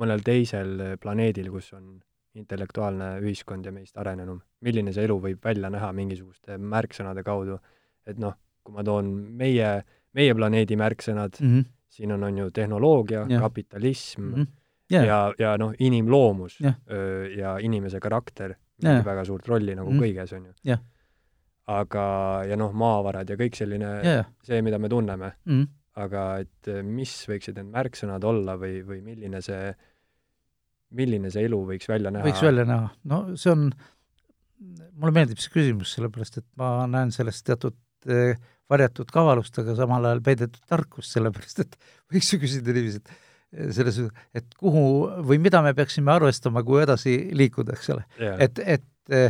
[SPEAKER 2] mõnel teisel planeedil, kus on intellektuaalne ühiskond ja meist arenenum, milline see elu võib välja näha mingisuguste märksõnade kaudu, et noh, kui ma toon meie, meie planeedi märksõnad mm,
[SPEAKER 3] mm.
[SPEAKER 2] -hmm. siin on, on ju tehnoloogia,
[SPEAKER 3] Jah.
[SPEAKER 2] kapitalism mm
[SPEAKER 3] -hmm.
[SPEAKER 2] -hmm.
[SPEAKER 3] Yeah.
[SPEAKER 2] ja, ja noh, inimloomus
[SPEAKER 3] Jah.
[SPEAKER 2] öö, ja inimese karakter mängib väga suurt rolli nagu
[SPEAKER 3] Mhm.
[SPEAKER 2] kõiges, on ju.
[SPEAKER 3] Jah.
[SPEAKER 2] aga, ja noh, maavarad ja kõik selline
[SPEAKER 3] yeah.
[SPEAKER 2] see, mida me tunneme,
[SPEAKER 3] mm. -hmm.
[SPEAKER 2] aga et mis võiksid need märksõnad olla või, või milline see, milline see elu võiks välja näha?
[SPEAKER 3] võiks välja näha, no see on, mulle meeldib see küsimus, sellepärast et ma näen selles teatud eh, varjatud kavalust, aga samal ajal peidetud tarkust, sellepärast et võiks ju küsida niiviisi, et selles, et kuhu või mida me peaksime arvestama, kui edasi liikuda, eks ole.
[SPEAKER 2] Yeah..
[SPEAKER 3] et, et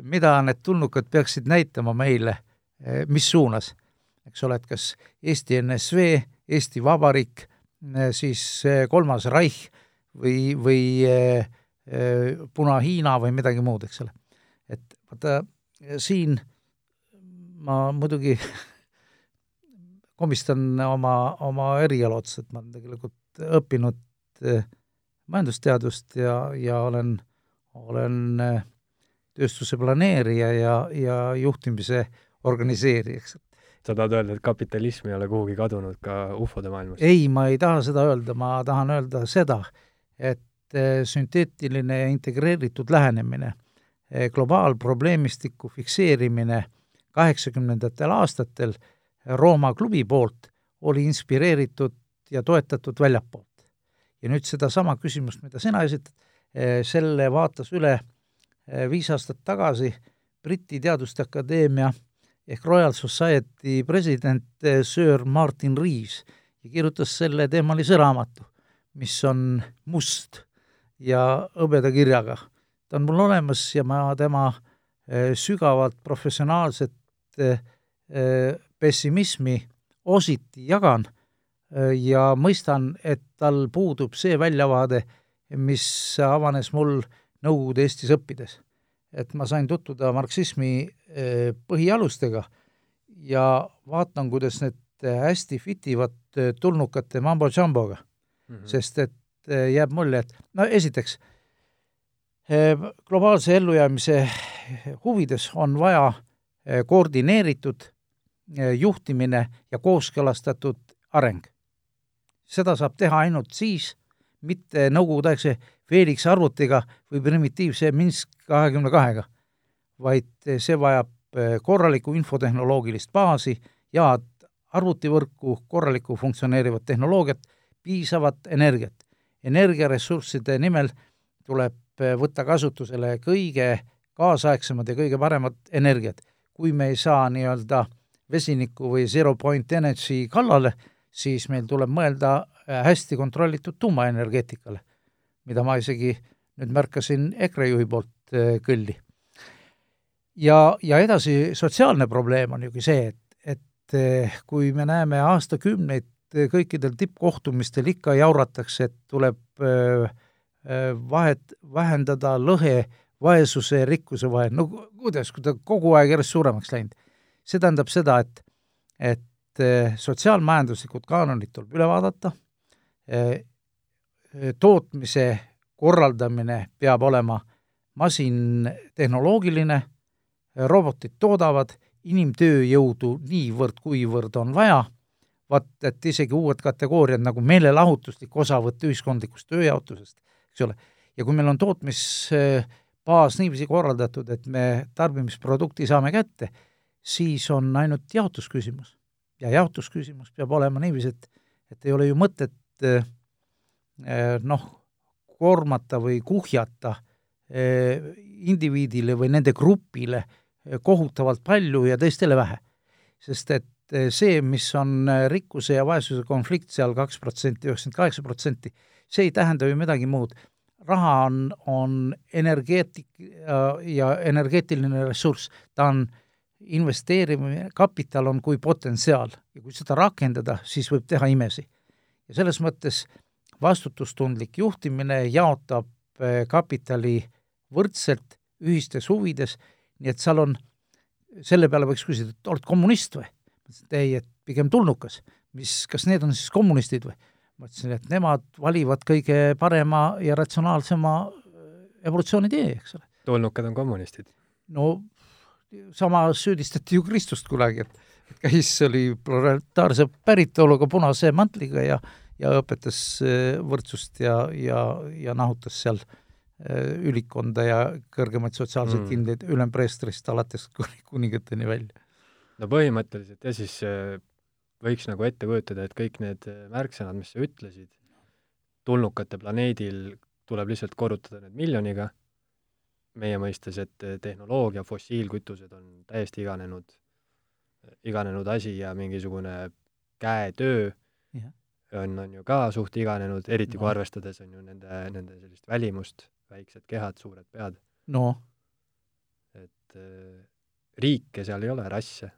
[SPEAKER 3] mida need tulnukad peaksid näitama meile, mis suunas, eks ole, et kas Eesti NSV, Eesti Vabariik, siis Kolmas Reich või, või Puna-Hiina või midagi muud, eks ole. et vaata, siin ma muidugi komistan oma, oma eriala otsa, et ma olen tegelikult õppinud eh, majandusteadust ja, ja olen, olen eh, tööstuse planeerija ja, ja juhtimise organiseerija, eks.
[SPEAKER 2] sa tahad öelda, et kapitalism ei ole kuhugi kadunud ka ufode maailmas?
[SPEAKER 3] ei, ma ei taha seda öelda, ma tahan öelda seda, et eh, sünteetiline ja integreeritud lähenemine, globaalprobleemistiku fikseerimine kaheksakümnendatel aastatel Rooma klubi poolt oli inspireeritud ja toetatud väljapoolt. ja nüüd sedasama küsimust, mida sina esitad, eh, selle vaatas üle eh, viis aastat tagasi Briti Teaduste Akadeemia ehk Royal Society president eh, Sir Martin Rees ja kirjutas selleteemalise raamatu, mis on must ja hõbeda kirjaga. ta on mul olemas ja ma tema sügavalt professionaalset pessimismi ositi jagan ja mõistan, et tal puudub see väljavaade, mis avanes mul Nõukogude Eestis õppides. et ma sain tutvuda marksismi põhialustega ja vaatan, kuidas need hästi fitivad tulnukate mambo-jamboga mm, -hmm. sest et jääb mulje, et no esiteks, globaalse ellujäämise huvides on vaja koordineeritud Eh, juhtimine ja kooskõlastatud areng. seda saab teha ainult siis, mitte nõukogudeaegse Felix arvutiga või primitiivse Minsk kahekümne kahega, vaid see vajab eh, korralikku infotehnoloogilist baasi ja arvutivõrku, korralikku funktsioneerivat tehnoloogiat, piisavat energiat. energiaressursside nimel tuleb eh, võtta kasutusele kõige kaasaegsemad ja kõige paremad energiat. kui me ei saa nii-öelda vesiniku või zero point energy kallale, siis meil tuleb mõelda äh, hästi kontrollitud tuumaenergeetikale, mida ma isegi nüüd märkasin EKRE juhi poolt äh, kõlli. ja, ja edasi, sotsiaalne probleem on ju see, et, et kui me näeme aastakümneid kõikidel tippkohtumistel ikka jauratakse, et tuleb vahet, vähendada lõhe vaesuse ja rikkuse vahel, no kuidas, kui ta kogu aeg järjest suuremaks läinud. See tähendab seda, et, et eh, sotsiaalmajanduslikud kaanonid tuleb üle vaadata, eh, tootmise korraldamine peab olema masintehnoloogiline, robotid toodavad, inimtööjõudu niivõrd, kuivõrd on vaja, vaat et isegi uued kategooriad nagu meelelahutuslik osavõtt ühiskondlikust tööjaotusest, eks ole, ja kui meil on tootmisbaas niiviisi korraldatud, et me tarbimisprodukti saame kätte, siis on ainult jaotusküsimus. ja jaotusküsimus peab olema niiviisi, et, et ei ole ju mõtet eh, eh, noh, koormata või kuhjata eh, indiviidile või nende grupile kohutavalt palju ja teistele vähe. sest et see, mis on rikkuse ja vaesuse konflikt seal kaks protsenti, üheksakümmend kaheksa protsenti, see ei tähenda ju midagi muud. raha on, on energeetik ja, energeetiline ressurss, ta on investeerimine, kapital on kui potentsiaal ja kui seda rakendada, siis võib teha imesi. ja selles mõttes vastutustundlik juhtimine jaotab eh, kapitali võrdselt ühistes huvides, nii et seal on, selle peale võiks küsida, et oled kommunist või? Ma ütlesin, et ei, et pigem tulnukas. mis, kas need on siis kommunistid või? ma ütlesin, et nemad valivad kõige parema ja ratsionaalsema eh, evolutsiooni tee, eks ole.
[SPEAKER 2] tulnukad on kommunistid?
[SPEAKER 3] no sama süüdistati ju Kristust kunagi, et et käis, oli proletaarse päritoluga punase mantliga ja ja õpetas äh, võrdsust ja, ja, ja nahutas seal äh, ülikonda ja kõrgemaid sotsiaalseid mm. kindeid ülempreestrist alates kuni kuningateni välja.
[SPEAKER 2] No põhimõtteliselt jah, siis äh, võiks nagu ette kujutada, et kõik need märksõnad, mis sa ütlesid, tulnukate planeedil tuleb lihtsalt korrutada need miljoniga meie mõistes, et tehnoloogia, fossiilkütused on täiesti iganenud, iganenud asi ja mingisugune käetöö
[SPEAKER 3] Jah.
[SPEAKER 2] on, on ju ka suht iganenud, eriti kui
[SPEAKER 3] No.
[SPEAKER 2] arvestades on ju nende, nende sellist välimust, väiksed kehad, suured pead,
[SPEAKER 3] noh,
[SPEAKER 2] et äh, riike seal ei ole, rasse.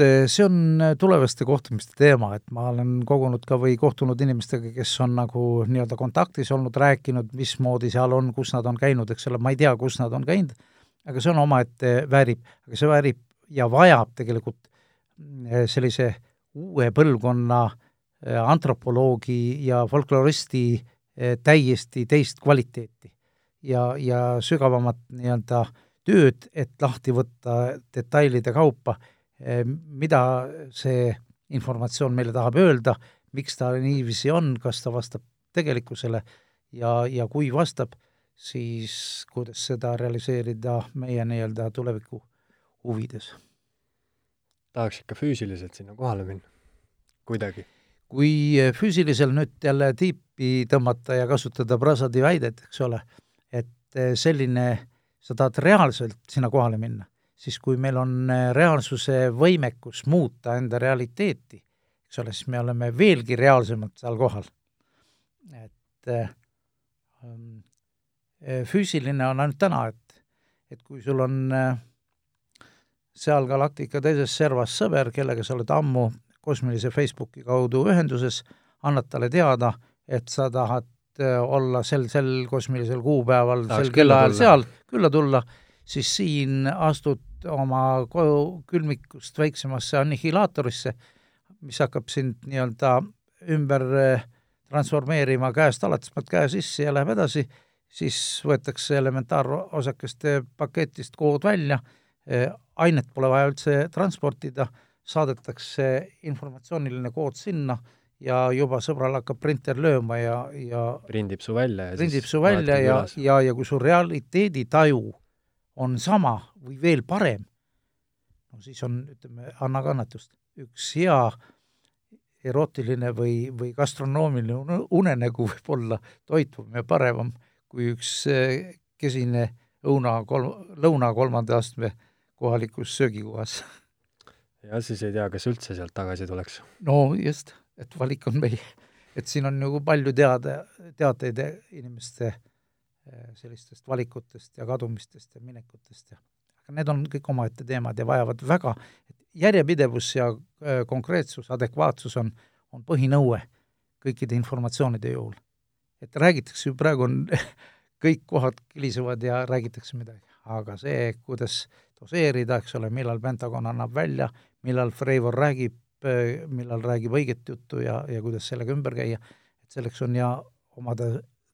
[SPEAKER 3] Eh, see on eh, tulevaste kohtumiste teema, et ma olen kogunud ka või kohtunud inimestega, kes on nagu nii-öelda kontaktis olnud, rääkinud, mismoodi seal on, kus nad on käinud, eks ole, ma ei tea, kus nad on käinud, aga see on omaette, väärib, aga see väärib ja vajab tegelikult eh, sellise uue põlvkonna antropoloogi ja folkloristi täiesti teist kvaliteeti ja, ja sügavamat nii-öelda tööd, et lahti võtta detailide kaupa, mida see informatsioon meile tahab öelda, miks ta niiviisi on, kas ta vastab tegelikkusele ja, ja kui vastab, siis kuidas seda realiseerida meie nii-öelda tuleviku huvides.
[SPEAKER 2] tahaks ikka füüsiliselt sinna kohale minna, kuidagi.
[SPEAKER 3] kui füüsilisel nüüd jälle tiipi tõmmata ja kasutada Prasadi väidet, eks ole, et eh, selline, sa tahad reaalselt sinna kohale minna, siis kui meil on eh, reaalsuse võimekus muuta enda realiteeti, eks ole, siis me oleme veelgi reaalsemalt seal kohal. et eh, ähm, eh, füüsiline on ainult täna, et, et kui sul on eh, seal galaktika teises servas sõber, kellega sa oled ammu kosmilise Facebooki kaudu ühenduses, annad talle teada, et sa tahad äh, olla sel, sel kosmilisel kuupäeval, sel kellaajal seal, külla tulla, siis siin astud oma koju külmikust väiksemasse annihilaatorisse, mis hakkab sind nii-öelda ümber äh, transformeerima käest alates, paned käe sisse ja läheb edasi, siis võetakse elementaarosakeste paketist kood välja, ainet pole vaja üldse transportida, saadetakse informatsiooniline kood sinna ja juba sõbral hakkab printer lööma ja, ja
[SPEAKER 2] prindib su välja ja
[SPEAKER 3] prindib su välja ja ja, ja kui su realiteeditaju on sama või veel parem, no siis on, ütleme, anna kannatust. üks hea erootiline või, või gastronoomiline une- unenägu võib olla toitvam ja parevam kui üks eh, kesine õuna kolm, lõuna kolmanda astme kohalikus söögikohas.
[SPEAKER 2] ja siis ei tea, kas üldse sealt tagasi tuleks.
[SPEAKER 3] no just, et valik on meie, et siin on nagu palju teada, teateid inimeste eh, sellistest valikutest ja kadumistest ja minekutest ja aga need on kõik omaette teemad ja vajavad väga, järjepidevus ja eh, konkreetsus, adekvaatsus on, on põhinõue kõikide informatsioonide juhul. et räägitakse ju praegu on kõik kohad kilisevad ja räägitakse midagi, aga see, kuidas doseerida, eks ole, millal Pentagon annab välja, millal Freivor räägib, millal räägib õiget juttu ja, ja kuidas sellega ümber käia, et selleks on ja omada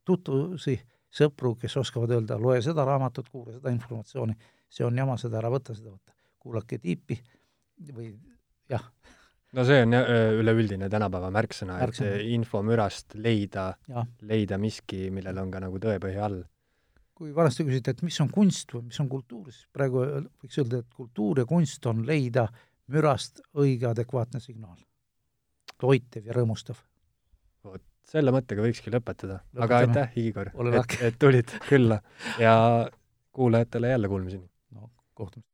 [SPEAKER 3] tutvusi, sõpru, kes oskavad öelda, loe seda raamatut, kuula seda informatsiooni, see on jama, seda ära võta, seda võta. kuulake tiipi või jah,
[SPEAKER 2] no see on jah, üleüldine tänapäeva märksõna, et see infomürast leida, leida miski, millel on ka nagu tõepõhi all.
[SPEAKER 3] kui vanasti küsiti, et mis on kunst või mis on kultuur, siis praegu võiks öelda, et kultuur ja kunst on leida mürast õige adekvaatne signaal. toitev ja rõõmustav.
[SPEAKER 2] vot, selle mõttega võikski lõpetada. aga aitäh, Igor, et, et tulid külla ja kuulajatele jälle kuulmiseni.
[SPEAKER 3] no kohtumist.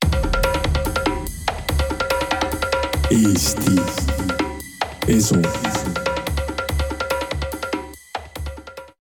[SPEAKER 1] Eesti Esu